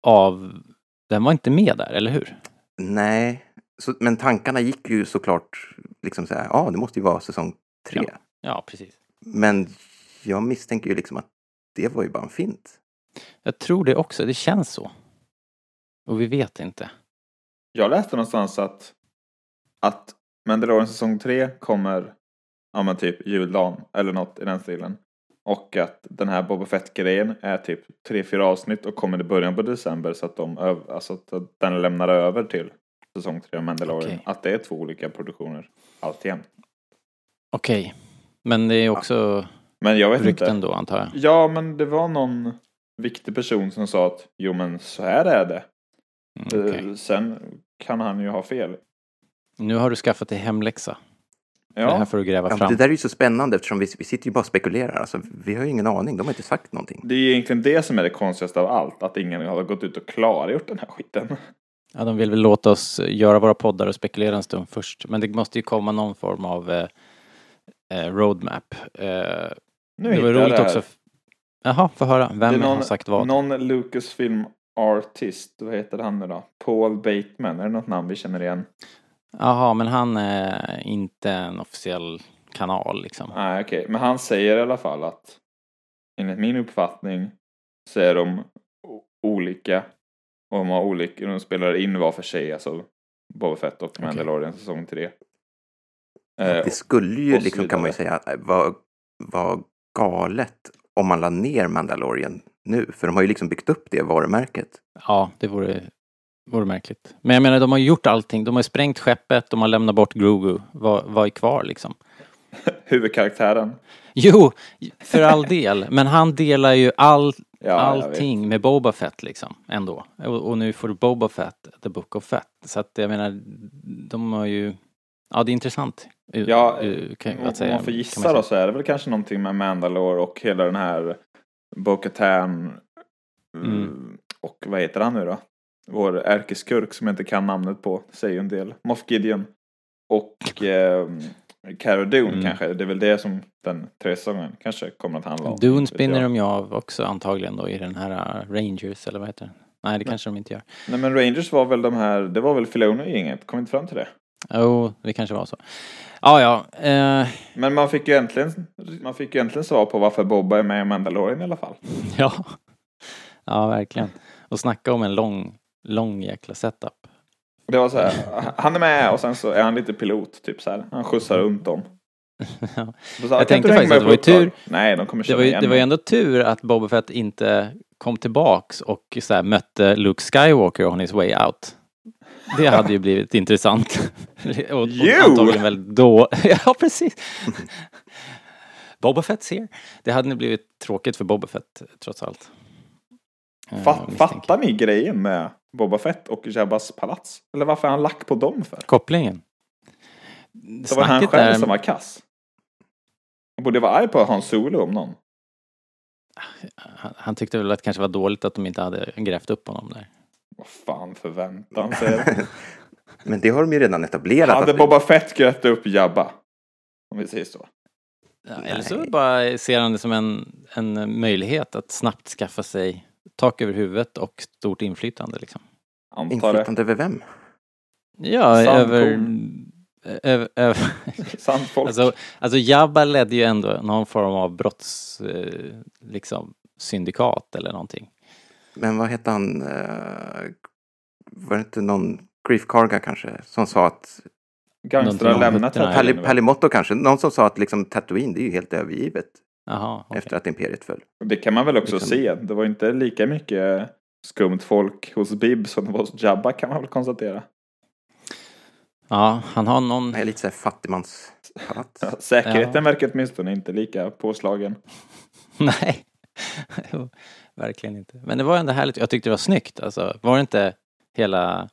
B: av... Den var inte med där, eller hur?
C: Nej, så, men tankarna gick ju såklart liksom så här, ja, det måste ju vara säsong tre.
B: Ja. Ja, precis.
C: Men jag misstänker ju liksom att det var ju bara en fint.
B: Jag tror det också, det känns så. Och vi vet inte.
A: Jag läste någonstans att, att Mandalorian säsong 3 kommer, ja men typ juldagen eller något i den stilen. Och att den här Boba Fett-grejen är typ 3-4 avsnitt och kommer i början på december så att de öv- alltså att den lämnar över till säsong 3 av Mandalorian.
B: Okej.
A: Att det är två olika produktioner alltjämt.
B: Okej. Men det är också
A: Men jag vet
B: rykten
A: inte.
B: då, antar jag.
A: Ja, men det var någon viktig person som sa att jo men så här är det.
B: Mm, okej.
A: Eh, Sen kan han ju ha fel.
B: Nu har du skaffat dig hemläxa. Det här
A: Ja,
B: får du gräva
C: Ja,
B: fram.
C: det där är ju så spännande eftersom vi, vi sitter ju bara och spekulerar. Alltså, vi har ju ingen aning, de har inte sagt någonting.
A: det är ju egentligen det som är det konstigaste av allt. Att ingen har gått ut och klargjort den här skiten.
B: Ja, de vill väl låta oss göra våra poddar och spekulera en stund först. Men det måste ju komma någon form av eh, eh, roadmap. Eh,
A: Nu
B: det var roligt
A: det
B: också. Jaha, få höra. Vem
A: Det är
B: har sagt vad?
A: Någon Lucasfilm artist, vad heter han nu då? Paul Bateman, är det något namn vi känner igen?
B: Jaha, men han är inte en officiell kanal liksom.
A: Nej, okej. Men han säger i alla fall att enligt min uppfattning så är de olika. Och de har olika, de spelar in var för sig, alltså Boba Fett och Mandalorian säsong 3. Eh,
C: Det skulle ju, liksom, kan man ju säga, vara var galet om man la ner Mandalorian nu. För de har ju liksom byggt upp det varumärket.
B: Ja, det vore vore märkligt. Men jag menar, de har gjort allting. De har sprängt skeppet, de har lämnat bort Grogu. Vad, vad är kvar liksom?
A: Huvudkaraktären.
B: Jo, för all del. Men han delar ju all,
A: Ja,
B: allting med Boba Fett liksom, ändå. Och, och nu får Boba Fett The Book of Fett. Så att jag menar, de har ju... Ja, det är intressant.
A: Ja,
B: u- kan,
A: Om
B: säga,
A: man får gissa
B: säga.
A: då så är det väl kanske någonting med Mandalore och hela den här Bo-Katan
B: Mm.
A: och vad heter han nu då? Vår ärkeskurk som jag inte kan namnet på, säger en del. Moff Gideon. Och eh, Cara Dune
B: Mm.
A: kanske, det är väl det som den tredje säsongen kanske kommer att handla om.
B: Dune spinner
A: jag.
B: de ju av också antagligen då i den här uh, Rangers eller vad heter den? Nej, det kanske de inte gör.
A: Nej men Rangers var väl de här, det var väl Filoni-gänget, kom inte fram till det?
B: Jo, det kanske var så. Ja, ja. Eh,
A: Men man fick ju äntligen, man fick ju äntligen svar på varför Bobba är med i Mandalorian i alla fall.
B: ja. Ja, verkligen. Och snacka om en lång, lång jäkla setup.
A: Det var så här, han är med och sen så är han lite pilot, typ så här. Han skjutsar runt dem.
B: Ja.
A: Så
B: Jag
A: "Kan
B: tänkte faktiskt att det var ju
A: uppdrag?"
B: tur-
A: Nej, de kommer
B: Det var, ju,
A: igen.
B: det var ju ändå tur att Boba Fett inte kom tillbaks och så här, mötte Luke Skywalker on his way out. Det hade ju blivit intressant. och, och antagligen väl då. ja, precis. Boba Fett ser. Det hade nog blivit tråkigt för Boba Fett trots allt.
A: Fa-
B: misstänker.
A: fattar ni grejen med Boba Fett och Jabbas palats? Eller varför är han lack på dem för?
B: Kopplingen.
A: Det var han själv
B: där-
A: som var kass. Han borde vara arg på Hans Solo om någon.
B: han, han tyckte väl att det kanske var dåligt att de inte hade grävt upp honom där.
A: Vad fan förväntan sig.
C: Men det har de ju redan etablerat.
A: Hade
C: att-
A: Boba Fett grävt upp Jabba? Om vi säger så.
B: Ja, eller så bara ser han det som en, en möjlighet att snabbt skaffa sig tak över huvudet och stort inflytande liksom.
A: Antar.
C: Inflytande över vem?
B: Ja,
A: Sandkorn.
B: över... över, över
A: Sant folk.
B: alltså, alltså Jabba ledde ju ändå någon form av brotts... Eh, liksom syndikat eller någonting.
C: Men vad hette han? eh, var det inte någon Grief Karga kanske? Som sa att...
A: Gangstrar lämnat?
C: Palimotto kanske? Någon som sa att liksom Tatooine, det är ju helt övergivet
B: Jaha, okej.
C: efter att Imperiet föll.
A: Det kan man väl också
C: Liksom-
A: se. Det var inte lika mycket skumt folk hos Bib som det var hos Jabba kan man väl konstatera.
B: Ja, han har någon...
C: Nej, lite såhär fattigmanspalats.
A: Ja, Säkerheten verkar åtminstone inte lika påslagen.
B: Nej, verkligen inte. Men det var ändå härligt. Jag tyckte det var snyggt. Alltså, var det inte hela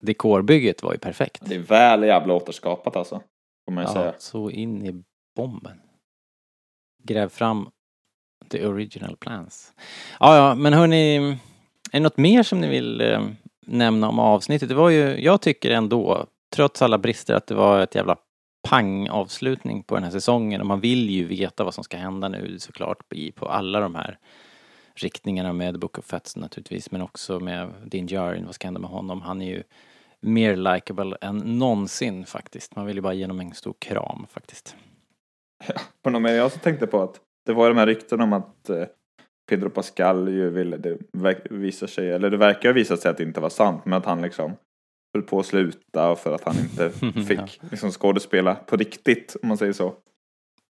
B: dekorbygget var ju perfekt.
A: Det är väl jävla återskapat alltså. Får man ju
B: Ja,
A: säga.
B: så in i bomben. Gräv fram the original plans. Ja, ja, men hörni, är det något mer som ni vill eh, nämna om avsnittet? Det var ju, jag tycker ändå, trots alla brister, att det var ett jävla pang-avslutning på den här säsongen och man vill ju veta vad som ska hända nu såklart i, på alla de här riktningarna med The Book of Fats naturligtvis, men också med Din Djarin, vad ska hända med honom? Han är ju mer likable än någonsin faktiskt. Man vill ju bara ge honom en stor kram faktiskt.
A: På något mer jag så tänkte på att det var de här rykten om att eh, Pedro Pascal ju ville, det visar sig, eller det verkar ha visat sig att det inte var sant, men att han liksom höll på att sluta för att han inte fick liksom skådespela på riktigt, om man säger så.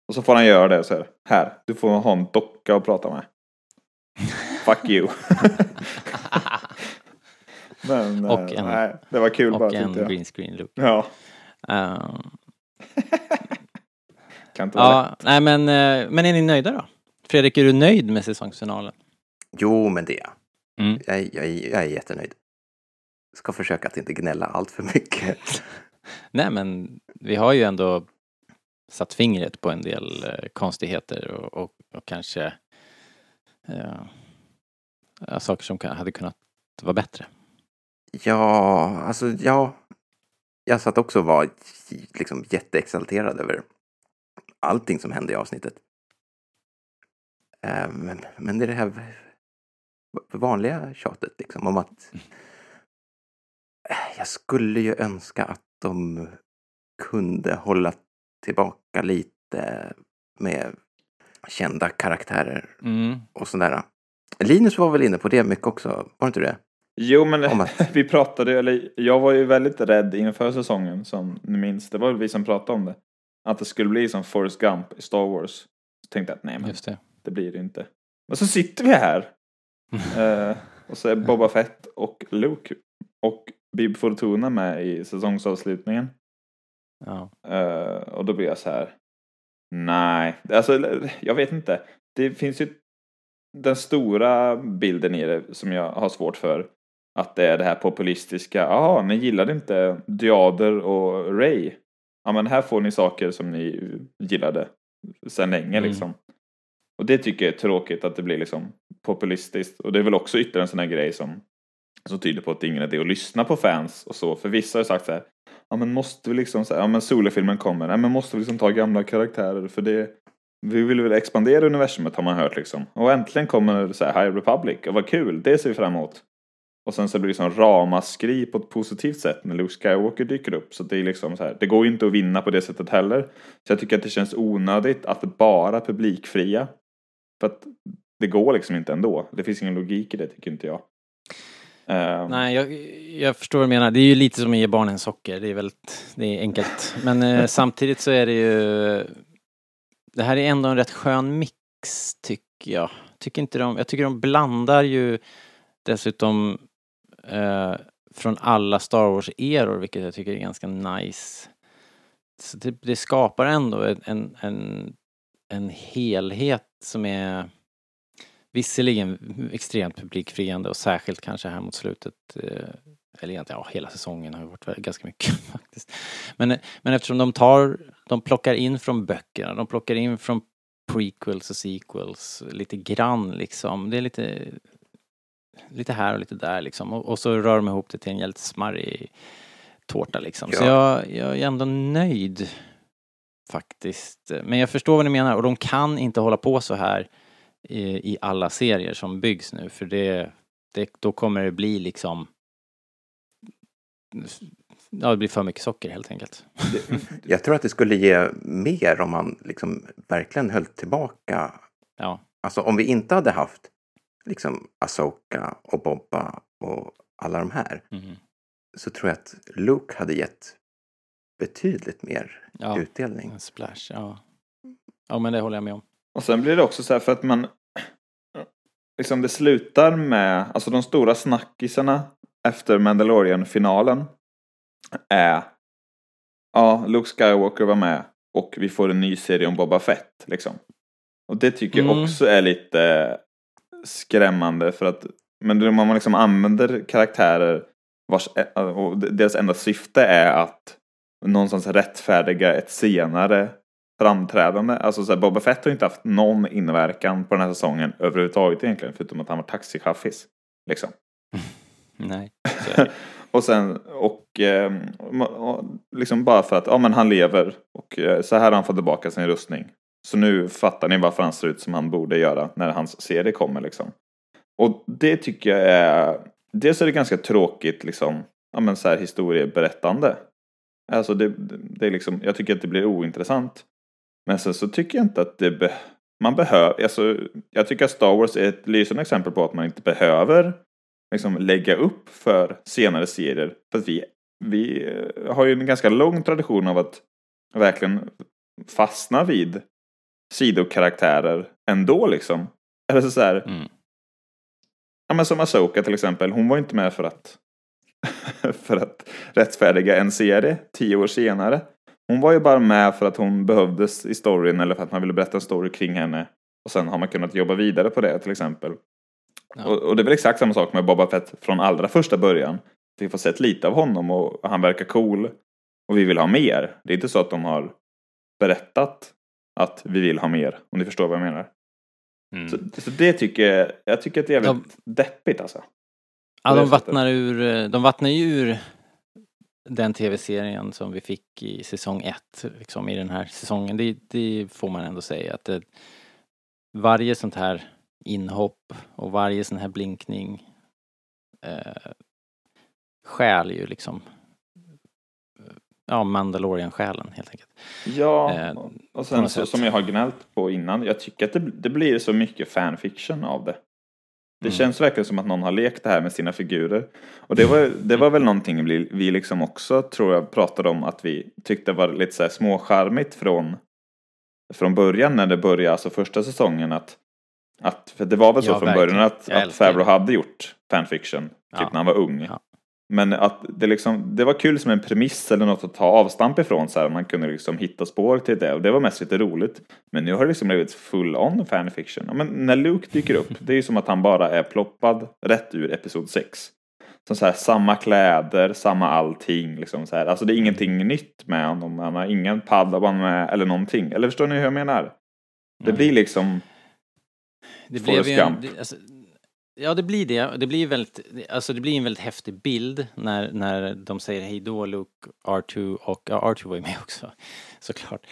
A: Och så får han göra det och så här, du får ha en docka att prata med. Fuck you. men,
B: Och
A: eh,
B: en-
A: nej, det var kul bara
B: Och en green screen look.
A: Ja,
B: Ehm,
A: kan inte vara lätt.
B: ja, nej men, eh, men är ni nöjda då? Fredrik, är du nöjd med säsongsfinalen?
C: Jo, men det är jag.
B: Mm.
C: Jag, är- jag, är- jag är jättenöjd. Ska försöka att inte gnälla allt för mycket.
B: Nej men, vi har ju ändå satt fingret på en del eh, konstigheter och, och, och kanske eh, ja, saker som hade kunnat vara bättre.
C: Ja, alltså ja. Jag satt också och var liksom jätteexalterad över allting som hände i avsnittet. Eh, Men, men det är det här vanliga tjatet liksom om att jag skulle ju önska att de kunde hålla tillbaka lite med kända karaktärer
B: Mm.
C: och sådär. Linus var väl inne på det mycket också, var det inte det?
A: Jo, men
C: Om att-
A: vi pratade, eller jag var ju väldigt rädd inför säsongen som ni minns. Det var väl vi som pratade om det. Att det skulle bli som Forrest Gump i Star Wars. Så tänkte jag att nej, men
B: Just det.
A: det blir det inte. Men så sitter vi här. eh, Och så är Boba Fett och Luke och Bib Fortuna med i säsongsavslutningen.
B: Ja.
A: Eh, och då blir jag så här. Nej, alltså jag vet inte. Det finns ju den stora bilden i det som jag har svårt för. Att det är det här populistiska. Jaha, ni gillade inte Diader och Ray. Ja, men här får ni saker som ni gillade sedan länge
B: Mm.
A: liksom. Och det tycker jag är tråkigt att det blir liksom populistiskt. Och det är väl också ytterligare en sån här grej som, som tyder på att det är ingen idé att lyssna på fans och så. För vissa har sagt så här, ja men måste vi liksom, så här, ja men solofilmen kommer, nej men måste vi liksom ta gamla karaktärer för det, vi vill väl expandera universumet har man hört liksom. Och äntligen kommer så här High Republic, och vad kul, det ser vi fram emot. Och sen så blir det liksom ramaskri på ett positivt sätt när Luke Skywalker dyker upp. Så det är liksom så här, det går ju inte att vinna på det sättet heller. Så jag tycker att det känns onödigt att bara publikfria. För att det går liksom inte ändå. Det finns ingen logik i det tycker inte jag. Eh,
B: Nej, jag, jag förstår vad du menar. Det är ju lite som att ge barnen socker. Det är väldigt, det är enkelt. Men eh, samtidigt så är det ju... Det här är ändå en rätt skön mix, tycker jag. Tycker inte de, jag tycker de blandar ju dessutom eh, från alla Star Wars-eror, vilket jag tycker är ganska nice. Så det, det skapar ändå en, en, en, helhet som är visserligen extremt publikfriande och särskilt kanske här mot slutet. Eh, eller egentligen, ja, hela säsongen har ju varit ganska mycket faktiskt. Men, men eftersom de tar, de plockar in från böckerna, de plockar in från prequels och sequels lite grann liksom. Det är lite, lite här och lite där liksom. Och, och så rör de ihop det till en jävligt smarrig tårta liksom. Så
C: Ja.
B: jag, jag är ändå nöjd faktiskt. Men jag förstår vad ni menar och de kan inte hålla på så här i, i alla serier som byggs nu för det, det, då kommer det bli liksom Ja, det blir för mycket socker helt enkelt.
C: Jag tror att det skulle ge mer om man liksom verkligen höll tillbaka.
B: Ja.
C: Alltså om vi inte hade haft liksom Asoka och Bobba och alla de här
B: Mhm.
C: så tror jag att Luke hade gett betydligt mer
B: Ja,
C: utdelning.
B: en splash, ja. Ja, men det håller jag med om.
A: Och sen blir det också så här för att man liksom det slutar med, alltså de stora snackisarna efter Mandalorian-finalen är ja, Luke Skywalker var med och vi får en ny serie om Boba Fett liksom. Och det tycker jag
B: Mm.
A: också är lite skrämmande för att men om man liksom använder karaktärer vars och deras enda syfte är att någonstans rättfärdiga ett senare framträdande. Alltså så här, Boba Fett har inte haft någon inverkan på den här säsongen överhuvudtaget egentligen förutom att han var taxichaffis. Liksom.
B: Nej.
A: Och sen, och, eh, liksom bara för att, ja men han lever och eh, så här har han fått tillbaka sin rustning. Så nu fattar ni varför han ser ut som han borde göra när hans serie kommer liksom. Och det tycker jag är, dels är det ganska tråkigt liksom, ja men så här historieberättande. Alltså det, det är liksom, jag tycker att det blir ointressant. Men sen så tycker jag inte att det be, man behöver, alltså jag tycker att Star Wars är ett lysande exempel på att man inte behöver liksom lägga upp för senare serier. För att vi, vi eh, har ju en ganska lång tradition av att verkligen fastna vid sidokaraktärer ändå liksom. Eller så, så här,
B: Mm.
A: ja men som Asoka till exempel, hon var inte med för att för att rättfärdiga en serie tio år senare. Hon var ju bara med för att hon behövdes i storyn eller för att man ville berätta en story kring henne. Och sen har man kunnat jobba vidare på det till exempel.
B: Ja.
A: Och, och det är väl exakt samma sak med Boba Fett från allra första början. Vi får sett lite av honom och han verkar cool. Och vi vill ha mer. Det är inte så att de har berättat att vi vill ha mer. Om ni förstår vad jag menar.
B: Mm.
A: Så, så det tycker jag, jag tycker att det är jävligt deppigt alltså.
B: Ja, de
A: sättet.
B: vattnar ur, eh, de vattnar ju ur den tv-serien som vi fick i säsong ett, liksom i den här säsongen. Det, det får man ändå säga att det, varje sånt här inhopp och varje sån här blinkning eh, stjäl ju liksom ja, Mandalorian-själen helt enkelt.
A: Ja,
B: Eh,
A: och- sen så, som jag har gnällt på innan. Jag tycker att det, det blir så mycket fanfiction av det. Det
B: Mm.
A: känns verkligen som att någon har lekt det här med sina figurer. Och det var, det var väl någonting vi, vi liksom också, tror jag, pratade om att vi tyckte var lite så här småcharmigt från, från början när det började, alltså första säsongen, att Att, för det var väl så
B: Ja,
A: från
B: verkligen.
A: början att,
B: Jag
A: att. Favreau hade gjort fanfiction, typ
B: Ja.
A: när han var ung.
B: Ja.
A: Men att det liksom, det var kul som en premiss eller något att ta avstamp ifrån så här, man kunde liksom hitta spår till det och det var mest lite roligt. Men nu har det liksom blivit full on fanfiction. Ja, men när Luke dyker upp, det är ju som att han bara är ploppad rätt ur episod 6. Som så här, samma kläder, samma allting liksom så här. Alltså det är ingenting nytt med honom, han har ingen padawan med eller någonting. Eller förstår ni hur jag menar? Det blir liksom,
B: Det blev ju en, det, alltså, Ja, det blir det. Det blir väldigt, alltså det blir en väldigt häftig bild när, när de säger hej då Luke, R2 och, ja R2 var ju med också såklart.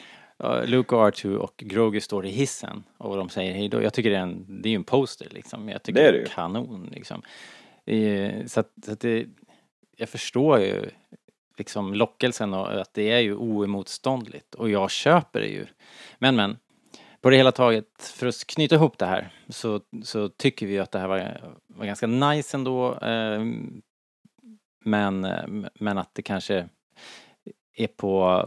B: Luke och R2 och Grogu står i hissen och de säger hej då. Jag tycker det är en, det är en poster liksom. Jag tycker
A: Det är
B: det kanon liksom. Eh, Så att, så att det, jag förstår ju liksom lockelsen och att det är ju oemotståndligt och jag köper det ju. Men men, på det hela taget, för att knyta ihop det här så, så tycker vi att det här var, var ganska nice ändå. Eh, men, men att det kanske är på,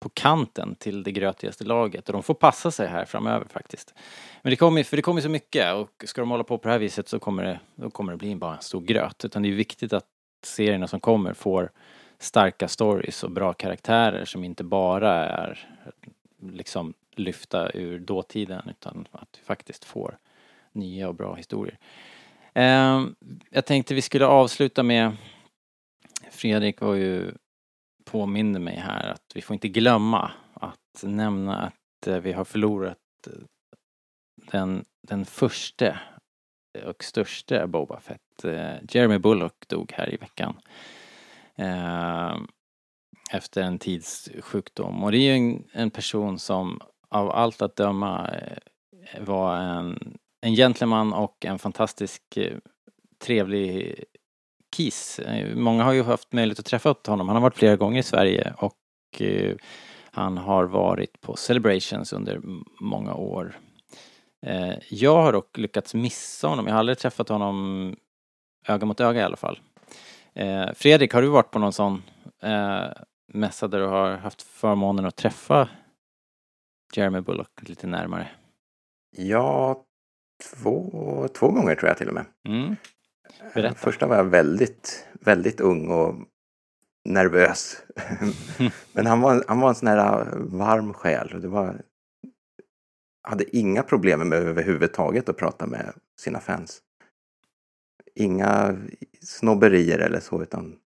B: på kanten till det grötigaste laget och de får passa sig här framöver faktiskt. Men det kommer, för det kommer så mycket och ska de hålla på på det här viset så kommer det, då kommer det bli bara en stor gröt. Utan det är viktigt att serierna som kommer får starka stories och bra karaktärer som inte bara är liksom lyfta ur dåtiden utan att vi faktiskt får nya och bra historier. Ehm, jag tänkte vi skulle avsluta med Fredrik var ju påminde mig här att vi får inte glömma att nämna att eh, vi har förlorat eh, den, den första eh, och största Boba Fett. Jeremy Bullock dog här i veckan. Ehm, efter en tids sjukdom. Och det är ju en, en person som av allt att döma eh, var en, en gentleman och en fantastisk eh, trevlig kis. Eh, många har ju haft möjlighet att träffa honom. Han har varit flera gånger i Sverige och han har varit på Celebrations under många år. Jag har dock lyckats missa honom. Jag har aldrig träffat honom öga mot öga i alla fall. Fredrik, har du varit på någon sån mässa där du har haft förmånen att träffa Jeremy Bullock lite närmare?
C: Ja, två, två gånger tror jag till och med.
B: Mm. Berätta.
C: Första var jag väldigt, väldigt ung och nervös. Men han var, han var en sån här varm själ. och Det var, hade inga problem med överhuvudtaget att prata med sina fans. Inga snobberier eller så, utan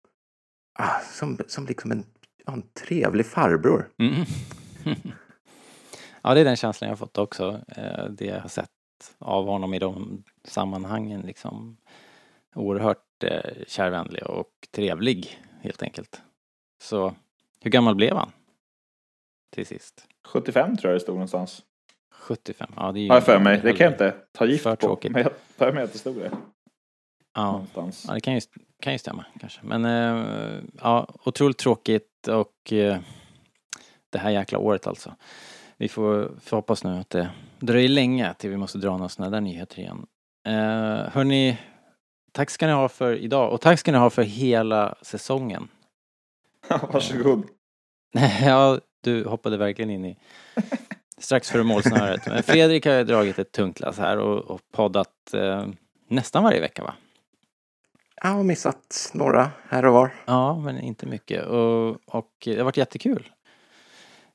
C: ah, som, som liksom en, en trevlig farbror.
B: Mm. ja, det är den känslan jag har fått också. Eh, Det jag har sett av honom i de sammanhangen liksom. Oerhört eh, kärvänlig och trevlig helt enkelt. Så hur gammal blev han? Till sist?
A: 75 tror jag det stod någonstans.
B: 75? Ja, det är ju...
A: Har jag för mig. Det kan jag inte ta gift på.
B: tråkigt.
A: Men jag för mig att det stod det.
B: Ja,
A: Någonstans.
B: ja det kan ju, kan ju stämma kanske. Men eh, ja, otroligt tråkigt och det här jäkla året alltså. Vi får, får hoppas nu att det dröjer länge till vi måste dra några sådana där nyheter igen. Eh, hörni, tack ska ni ha för idag och tack ska ni ha för hela säsongen.
A: Varsågod.
B: ja, du hoppade verkligen in i strax före målsnöret. Men Fredrik har ju dragit ett tungt lass här och, och poddat eh, nästan varje vecka va?
C: Jag har missat några här och var.
B: Ja, men inte mycket. Och, och det har varit jättekul.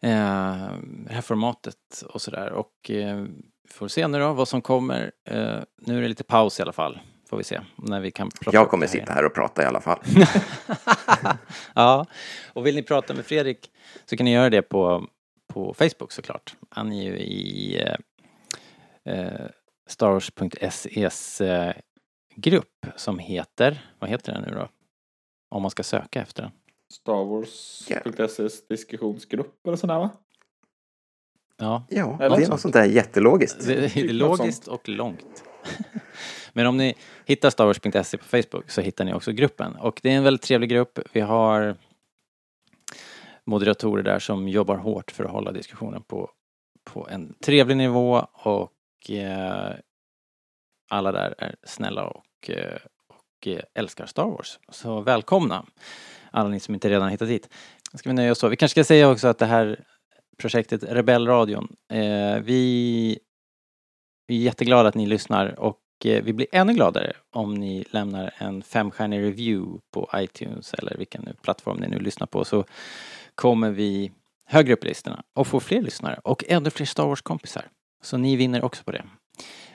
B: Eh, det här formatet och sådär. Och eh, får se nu då vad som kommer. Eh, nu är det lite paus i alla fall. Får vi se när vi kan plocka
C: Jag kommer
B: här
C: sitta här och prata i alla fall.
B: ja, och vill ni prata med Fredrik så kan ni göra det på, på Facebook såklart. Han är ju i eh, eh, starwars.ses grupp som heter, vad heter den nu då? Om man ska söka efter den.
A: Star Wars.ses diskussionsgrupp eller sådär va?
B: Ja,
C: Ja,
A: Eller
C: det är något sånt där jättelogiskt.
B: det, det är
A: Typ
B: logiskt och långt. Men om ni hittar starwars.se på Facebook så hittar ni också gruppen. Och det är en väldigt trevlig grupp. Vi har moderatorer där som jobbar hårt för att hålla diskussionen på, på en trevlig nivå och eh, alla där är snälla och, eh, och eh, älskar Star Wars. Så välkomna alla ni som inte redan hittat hit. Ska vi nöja oss så. Vi kanske ska säga också att det här projektet Rebellradion, eh, vi är jätteglada att ni lyssnar och eh, vi blir ännu gladare om ni lämnar en femstjärnig review på iTunes eller vilken plattform ni nu lyssnar på så kommer vi högre upp i listorna och få fler lyssnare och ännu fler Star Wars-kompisar. Så ni vinner också på det.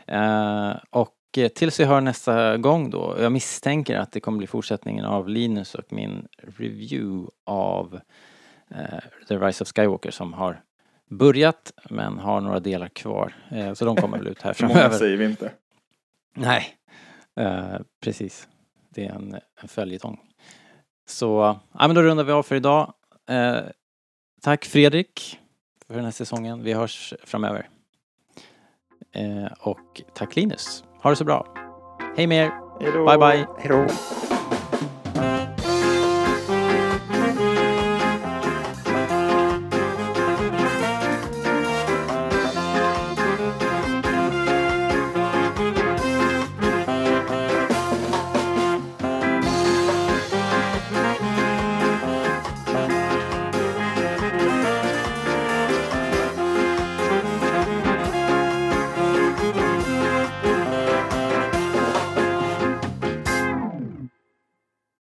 B: Eh, och tills vi hör nästa gång då, jag misstänker att det kommer bli fortsättningen av Linus och min review av eh, The Rise of Skywalker som har börjat men har några delar kvar. Eh, så de kommer väl ut här
A: För många
B: framöver.
A: säger vi inte.
B: Nej, eh, precis. Det är en, en följetong. Så, ja men då rundar vi av för idag. Eh, tack Fredrik för den här säsongen. Vi hörs framöver. Eh, och tack Linus. Ha det så bra. Hej med er.
A: Hej då.
B: Bye bye.
C: Hej då!